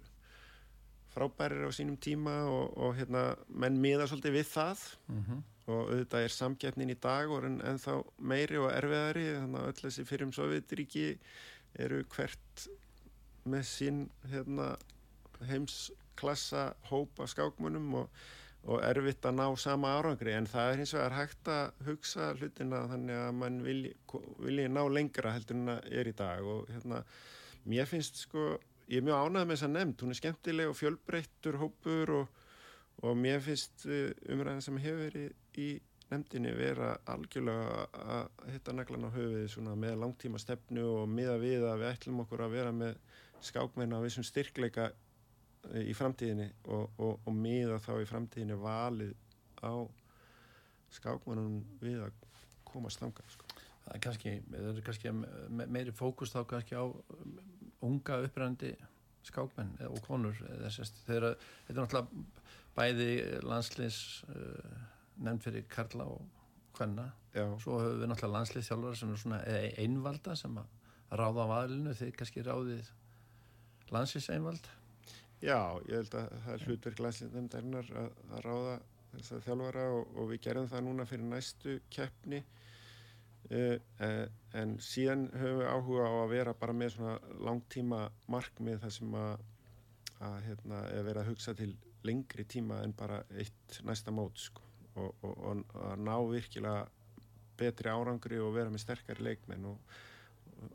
frábærir á sínum tíma og, og hérna menn miða svolítið við það.
Mm
og auðvitað er samgætnin í dag og en ennþá meiri og erfiðari þannig að öll þessi fyrrum Sovjetríki eru hvert með sín hérna, heimsklassa hóp af skákmunum og, og erfitt að ná sama árangri. En það er hins vegar hægt að hugsa hlutina þannig að mann vilji, vilji ná lengra heldur en það er í dag. Og hérna, mér finnst sko ég er mjög ánægð með þessa nefnd, hún er skemmtileg og fjölbreyttur hópur og, og mér finnst uh, umræðan sem hefur verið í nefndinni vera algjörlega að hitta naglan á höfuði með langtíma stefnu og miða við að við ætlum okkur að vera með skákmenn á vissum styrkleika eh, í framtíðinni og, og, og miða þá í framtíðinni valið á skákmennunum við að komast þangað sko.
Það er kannski, er kannski meiri fókus þá kannski á unga upprænandi skákmenn og konur þetta er náttúrulega bæði landsliðs uh, nefnd fyrir Karla og Hvenna. Svo höfum við náttúrulega landslið þjálfara sem er svona einvalda sem að ráða á aðlinu þegar kannski ráðið landsliðs einvald.
Já, ég held að það er hlutverk landsliðnefndarinnar að, að ráða þess að þjálfara og, og við gerum það núna fyrir næstu keppni Uh, en síðan höfum við áhuga á að vera bara með svona langtíma markmið þar sem að, að hérna, vera að hugsa til lengri tíma en bara eitt næsta mót sko. Og, og, og að ná virkilega betri árangri og vera með sterkari leikmenn og,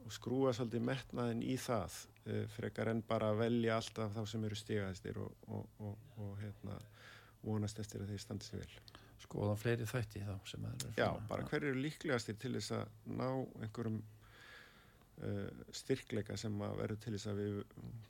og skrúa svolítið metnaðin í það uh, frekar en bara að velja alltaf þá sem eru stigaðistir og hérna, vonast eftir að þeir standi sér vel.
Skoða fleiri þætti þá sem
eru Já, bara hver eru líklegastir til þess að ná einhverjum uh, styrkleika sem að verður til þess að við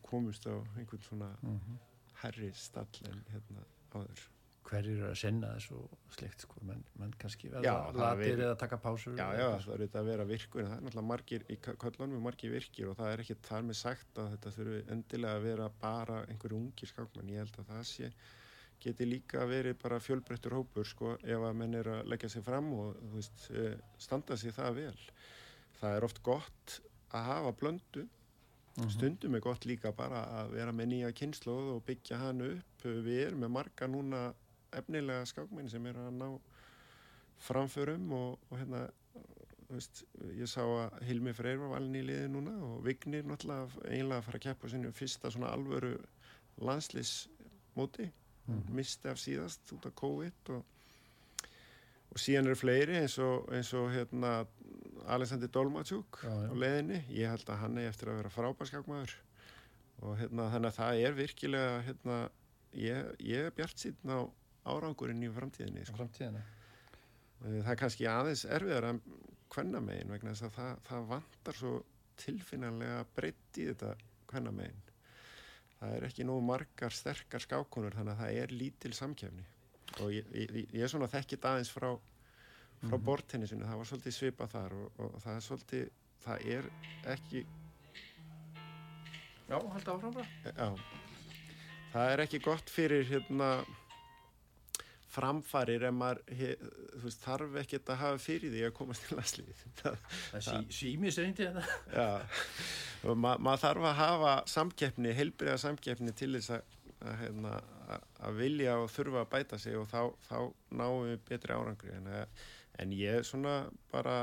komumst á einhvern svona mm -hmm. herri stall en hérna áður
Hver eru að senna þessu slikt sko, menn, menn kannski verða latir eða taka pásur
Já, já, það eru þetta að vera virkur það er náttúrulega margir í köllunum margir virkir og það er ekki þar með sagt að þetta þurfi endilega að vera bara einhverju ungir skákmenn, ég held að það sé geti líka verið bara fjölbreyttur hópur sko ef að menn er að leggja sig fram og veist, eh, standa sig það vel. Það er oft gott að hafa blöndu, mhm. stundum er gott líka bara að vera með nýja kynnslóð og byggja hann upp. Við erum með marga núna efnilega skákmenn sem er að ná framförum og, og hérna, veist, ég sá að Hilmi Freyr var valin í liði núna og Vignir náttúrulega einlega að fara að keppa sinu fyrsta svona alvöru landslýsmóti mm. misti af síðast út af COVID og, og síðan eru fleiri eins og, eins og hérna, Alexander Dolmatsjúk á leðinni, ég held að hann er eftir að vera frábærskákmaður og hérna, þannig að það er virkilega hérna, ég, ég er bjart síðan á árangurinn í framtíðinni sko. Eh, það er kannski aðeins erfiðar að hvenna megin vegna þess að það, það vantar svo tilfinnanlega breytt í þetta hvenna megin það er ekki nógu margar sterkar skákonur þannig að það er lítil samkefni og ég, ég, ég er svona þekkit aðeins frá, frá mm bortennisinu, það var svolítið svipa þar og, og það er svolítið, það er ekki
Já, held áfram bara.
Já, það er ekki gott fyrir hérna framfarir en maður he, veist, þarf ekkert að hafa fyrir því að komast til landslið
það, símis reyndi þetta.
Maður þarf að hafa samkeppni, heilbriða samkeppni til þess að, að, hérna, að vilja og þurfa að bæta sig og þá, þá náum við betri árangri. En, en ég svona bara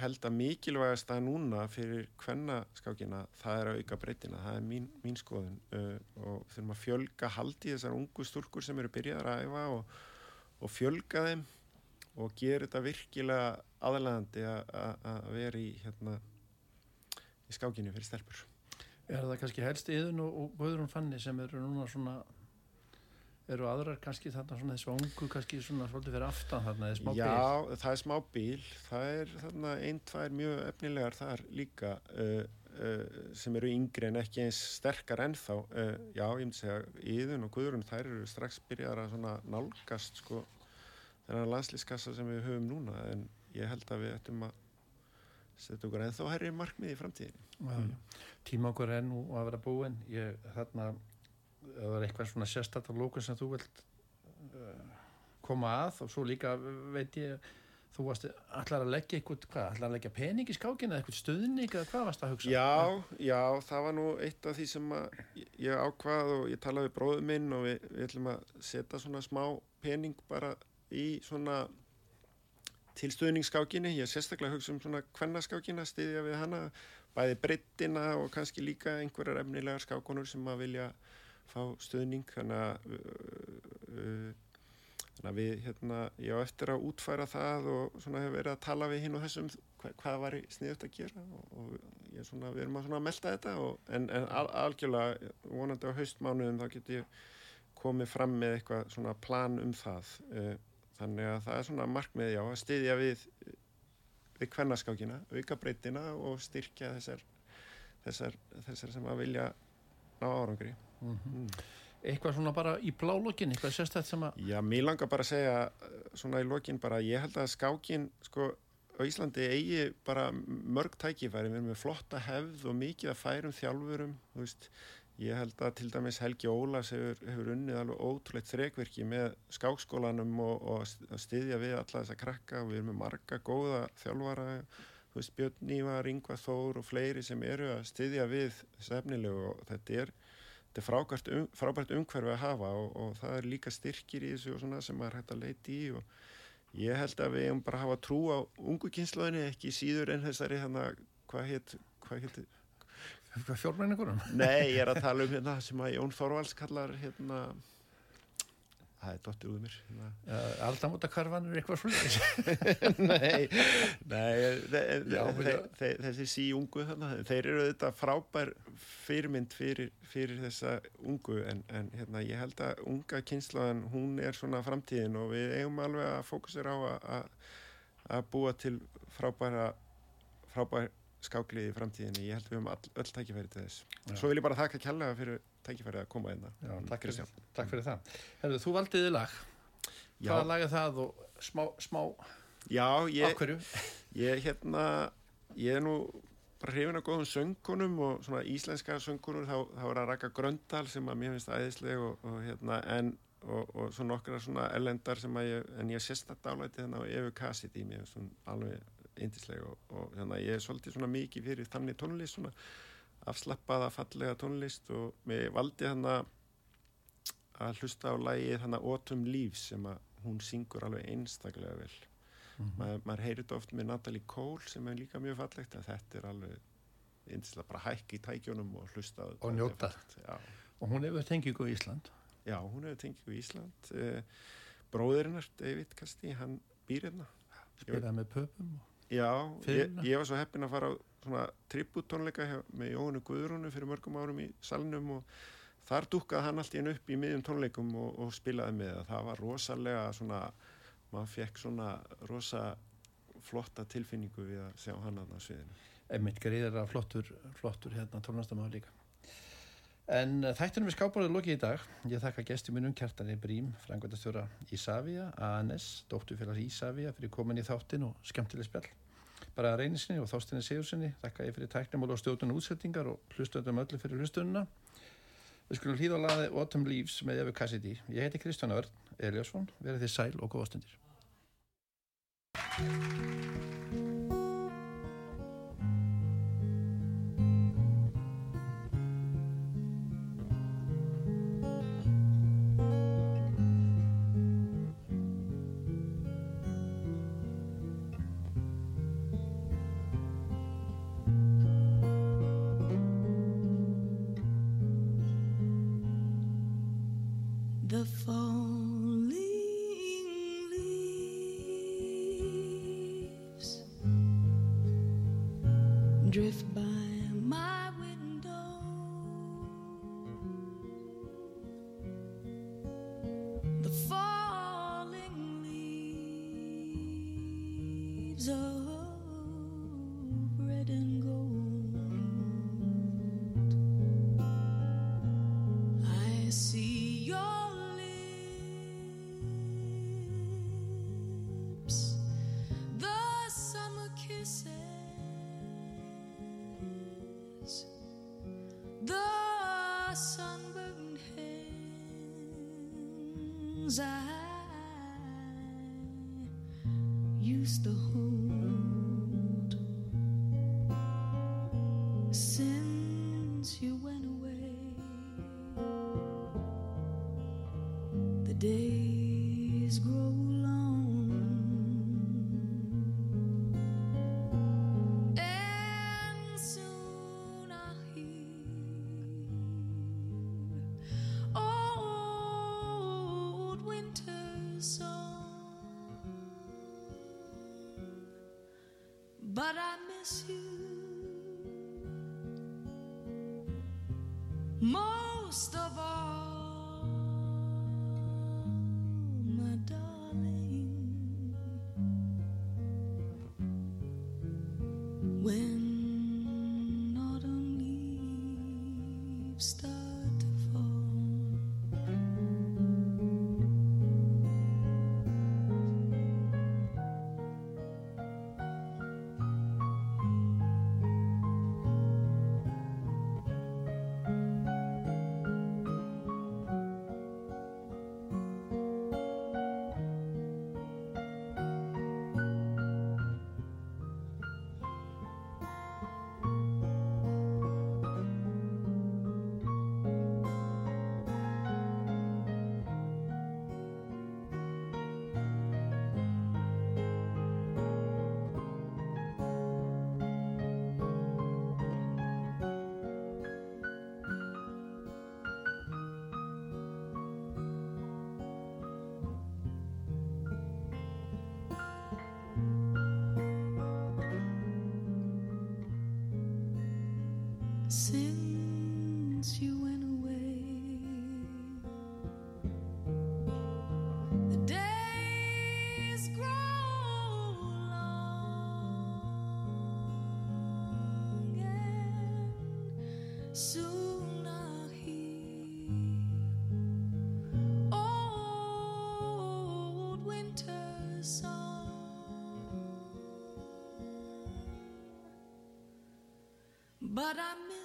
held að mikilvægast að núna fyrir hvenna skákina það er að auka breytina, það er mín, mín skoðun. Uh, og þurfum að fjölga haldi þessar ungu stúrkur sem eru byrjaðar að æfa og og fjölga þeim og gera þetta virkilega aðlægandi að vera í, hérna, í skákinu fyrir stelpur.
Er það kannski helst yðun og, og Guðrún Fanni sem eru núna svona eru aðrar kannski þarna svona þessu ungu kannski svona svolítið fyrir aftan þarna eða smá
bíl? Já, það er smá bíl það er þarna einn, tvær mjög efnilegar þar líka uh, sem eru yngri en ekki eins sterkar ennþá uh, já, ég myndi segja, Íðun og Guðrun þær eru strax byrjar að nálgast sko, þennan landslískassa sem við höfum núna en ég held að við ættum að setja okkur ennþá herri markmið í framtíðin
mm. Tíma okkur enn og að vera búin ég, þarna, það var eitthvað svona á lókun sem þú vilt uh, koma að og svo líka veit ég Þú varst allar að leggja eitthvað, hvað, allar að leggja pening í skákina eða eitthvað stuðning eða hvað varst að hugsa?
Já, já, það var nú eitt af því sem ég ákvað og ég talaði við bróðum minn og við, við ætlum að setja svona smá pening bara í svona tilstuðningsskákinni. Ég sérstaklega hugsa um svona kvennaskákina, stiðja við hana, bæði breyttina og kannski líka einhverjar efnilegar skákonur sem að vilja fá stuðning, þannig að uh, uh, Þannig að við, hérna, ég á eftir að útfæra það og svona hefur verið að tala við hinn og þessum hva, hvað var sniðut að gera og, og ég er svona, við erum að svona melda þetta og, en, en al, algjörlega vonandi á haustmánuðum þá getur ég komið fram með eitthvað svona plan um það. Eh, þannig að það er svona markmið já að styðja við við kvennaskákina, auka breytina og styrkja þessar þessar, þessar sem að vilja ná árangri
mm -hmm. Eitthvað svona bara í blálokkin, eitthvað sérstætt sem að
Já, mér langar bara að segja svona í lokin bara, ég held að skákin sko á Íslandi eigi bara mörg tækifæri, við erum með flotta hefð og mikið að færum þjálfurum veist, ég held að til dæmis Helgi Ólas hefur, hefur unnið alveg ótrúleitt þrekverki með skákskólanum og, og að styðja við alla þessa krakka. Og við erum með marga góða þjálfara veist, Björn Nývar, Yngvar Þór og fleiri sem eru að styðja við stefnilegu og þetta er, þetta er frábært, um, frábært umhverfi að hafa og, og það er líka styrkir í þessu og svona sem maður hægt að leiti í og ég held að við hefum bara hafa trú á ungu kynslaðinni, ekki síður en þessari hérna, hvað heit, hvað heit
Fjórmenningurum?
Nei, ég er að tala um hérna sem að Jón Þorvalds kallar hérna það er dottir úr mér hérna.
Aldamótakarvan er eitthvað slúðis
Nei, nei þessi sí ungu þannig, þeir eru þetta frábær fyrirmynd fyrir, fyrir þessa ungu en, en hérna, ég held að unga kynslaðan, hún er svona framtíðin og við eigum alveg að fókusera á að búa til frábæra frábær skáklið í framtíðinni, ég held að við höfum all, öll tækifæri til þess. Já. Svo vil ég bara þakka kjallaga fyrir tækifæri að koma einna.
Já, takk fyrir, takk fyrir það. Herðu, þú valdiði lag. Já. Hvaða lag er það og smá, smá
Já, ég? Ég, hérna, ég er nú bara hrifin af góðum söngunum og svona íslenska söngunum, þá, þá er að raka Gröndal sem að mér finnst æðisleg og, og hérna, en og, og svo nokkra svona ellendar sem að ég, en ég sést að dálæti þennan á Evu Kassit í mér, svona alveg indisleg og, og hérna, ég er svolítið svona mikið fyrir þannig tónlist svona. Afslappaða fallega tónlist og mér valdi hann að hlusta á lægi þannig Autumn Leaves sem að hún syngur alveg einstaklega vel. Mm -hmm. Ma, maður heyrir þetta oft með Natalie Cole sem er líka mjög fallegt en þetta er alveg einstaklega bara hækki í tækjónum og hlusta
og njóta. og hún hefur tengingu í Ísland.
Já hún hefur tengingu í Ísland. Eh, bróðurinnar David Casti hann býr hérna.
Spilaði með pöpum og
Já, ég, ég var svo heppin að fara á svona tributónleika með Jóhannu Guðrúnu fyrir mörgum árum í salnum og þar dúkkaði hann allt í enn upp í miðjum tónleikum og, og spilaði með það. Það var rosalega svona, maður fekk svona rosa flotta tilfinningu við að sjá hann að sviðinu.
Emmitt greiðir að flottur, flottur hérna tónlistamæður líka. En uh, þættunum við skábórið lokið í dag. Ég þakka gesti minnum Kjartani Brím, frangværtastjóra Ísafja, ANS, dóttufélags Ísafja fyrir komin í þáttin og skemmtileg spjall. Bara að reynisinni og þástinni Sigursinni, þakka ég fyrir tæknumál og stjórnuna útsettingar og hlustöndum öllu fyrir hlustununa. Við skulum hlýða á laði Autumn Leaves með Evu Cassidy. Ég heiti Kristján Örn Eliasson, verið þið sæl og góðastundir.
things I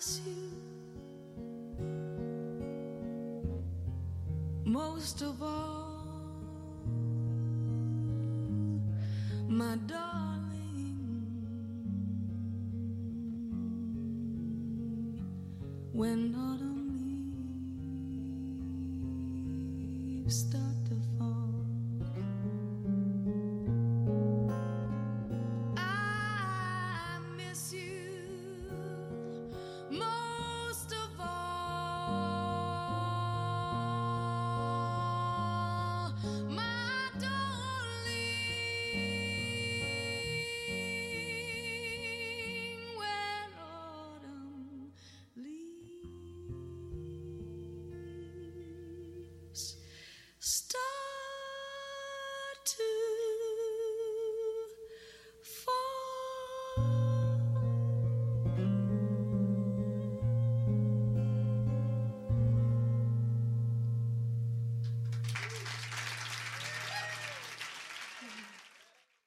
miss you most of all, my darling.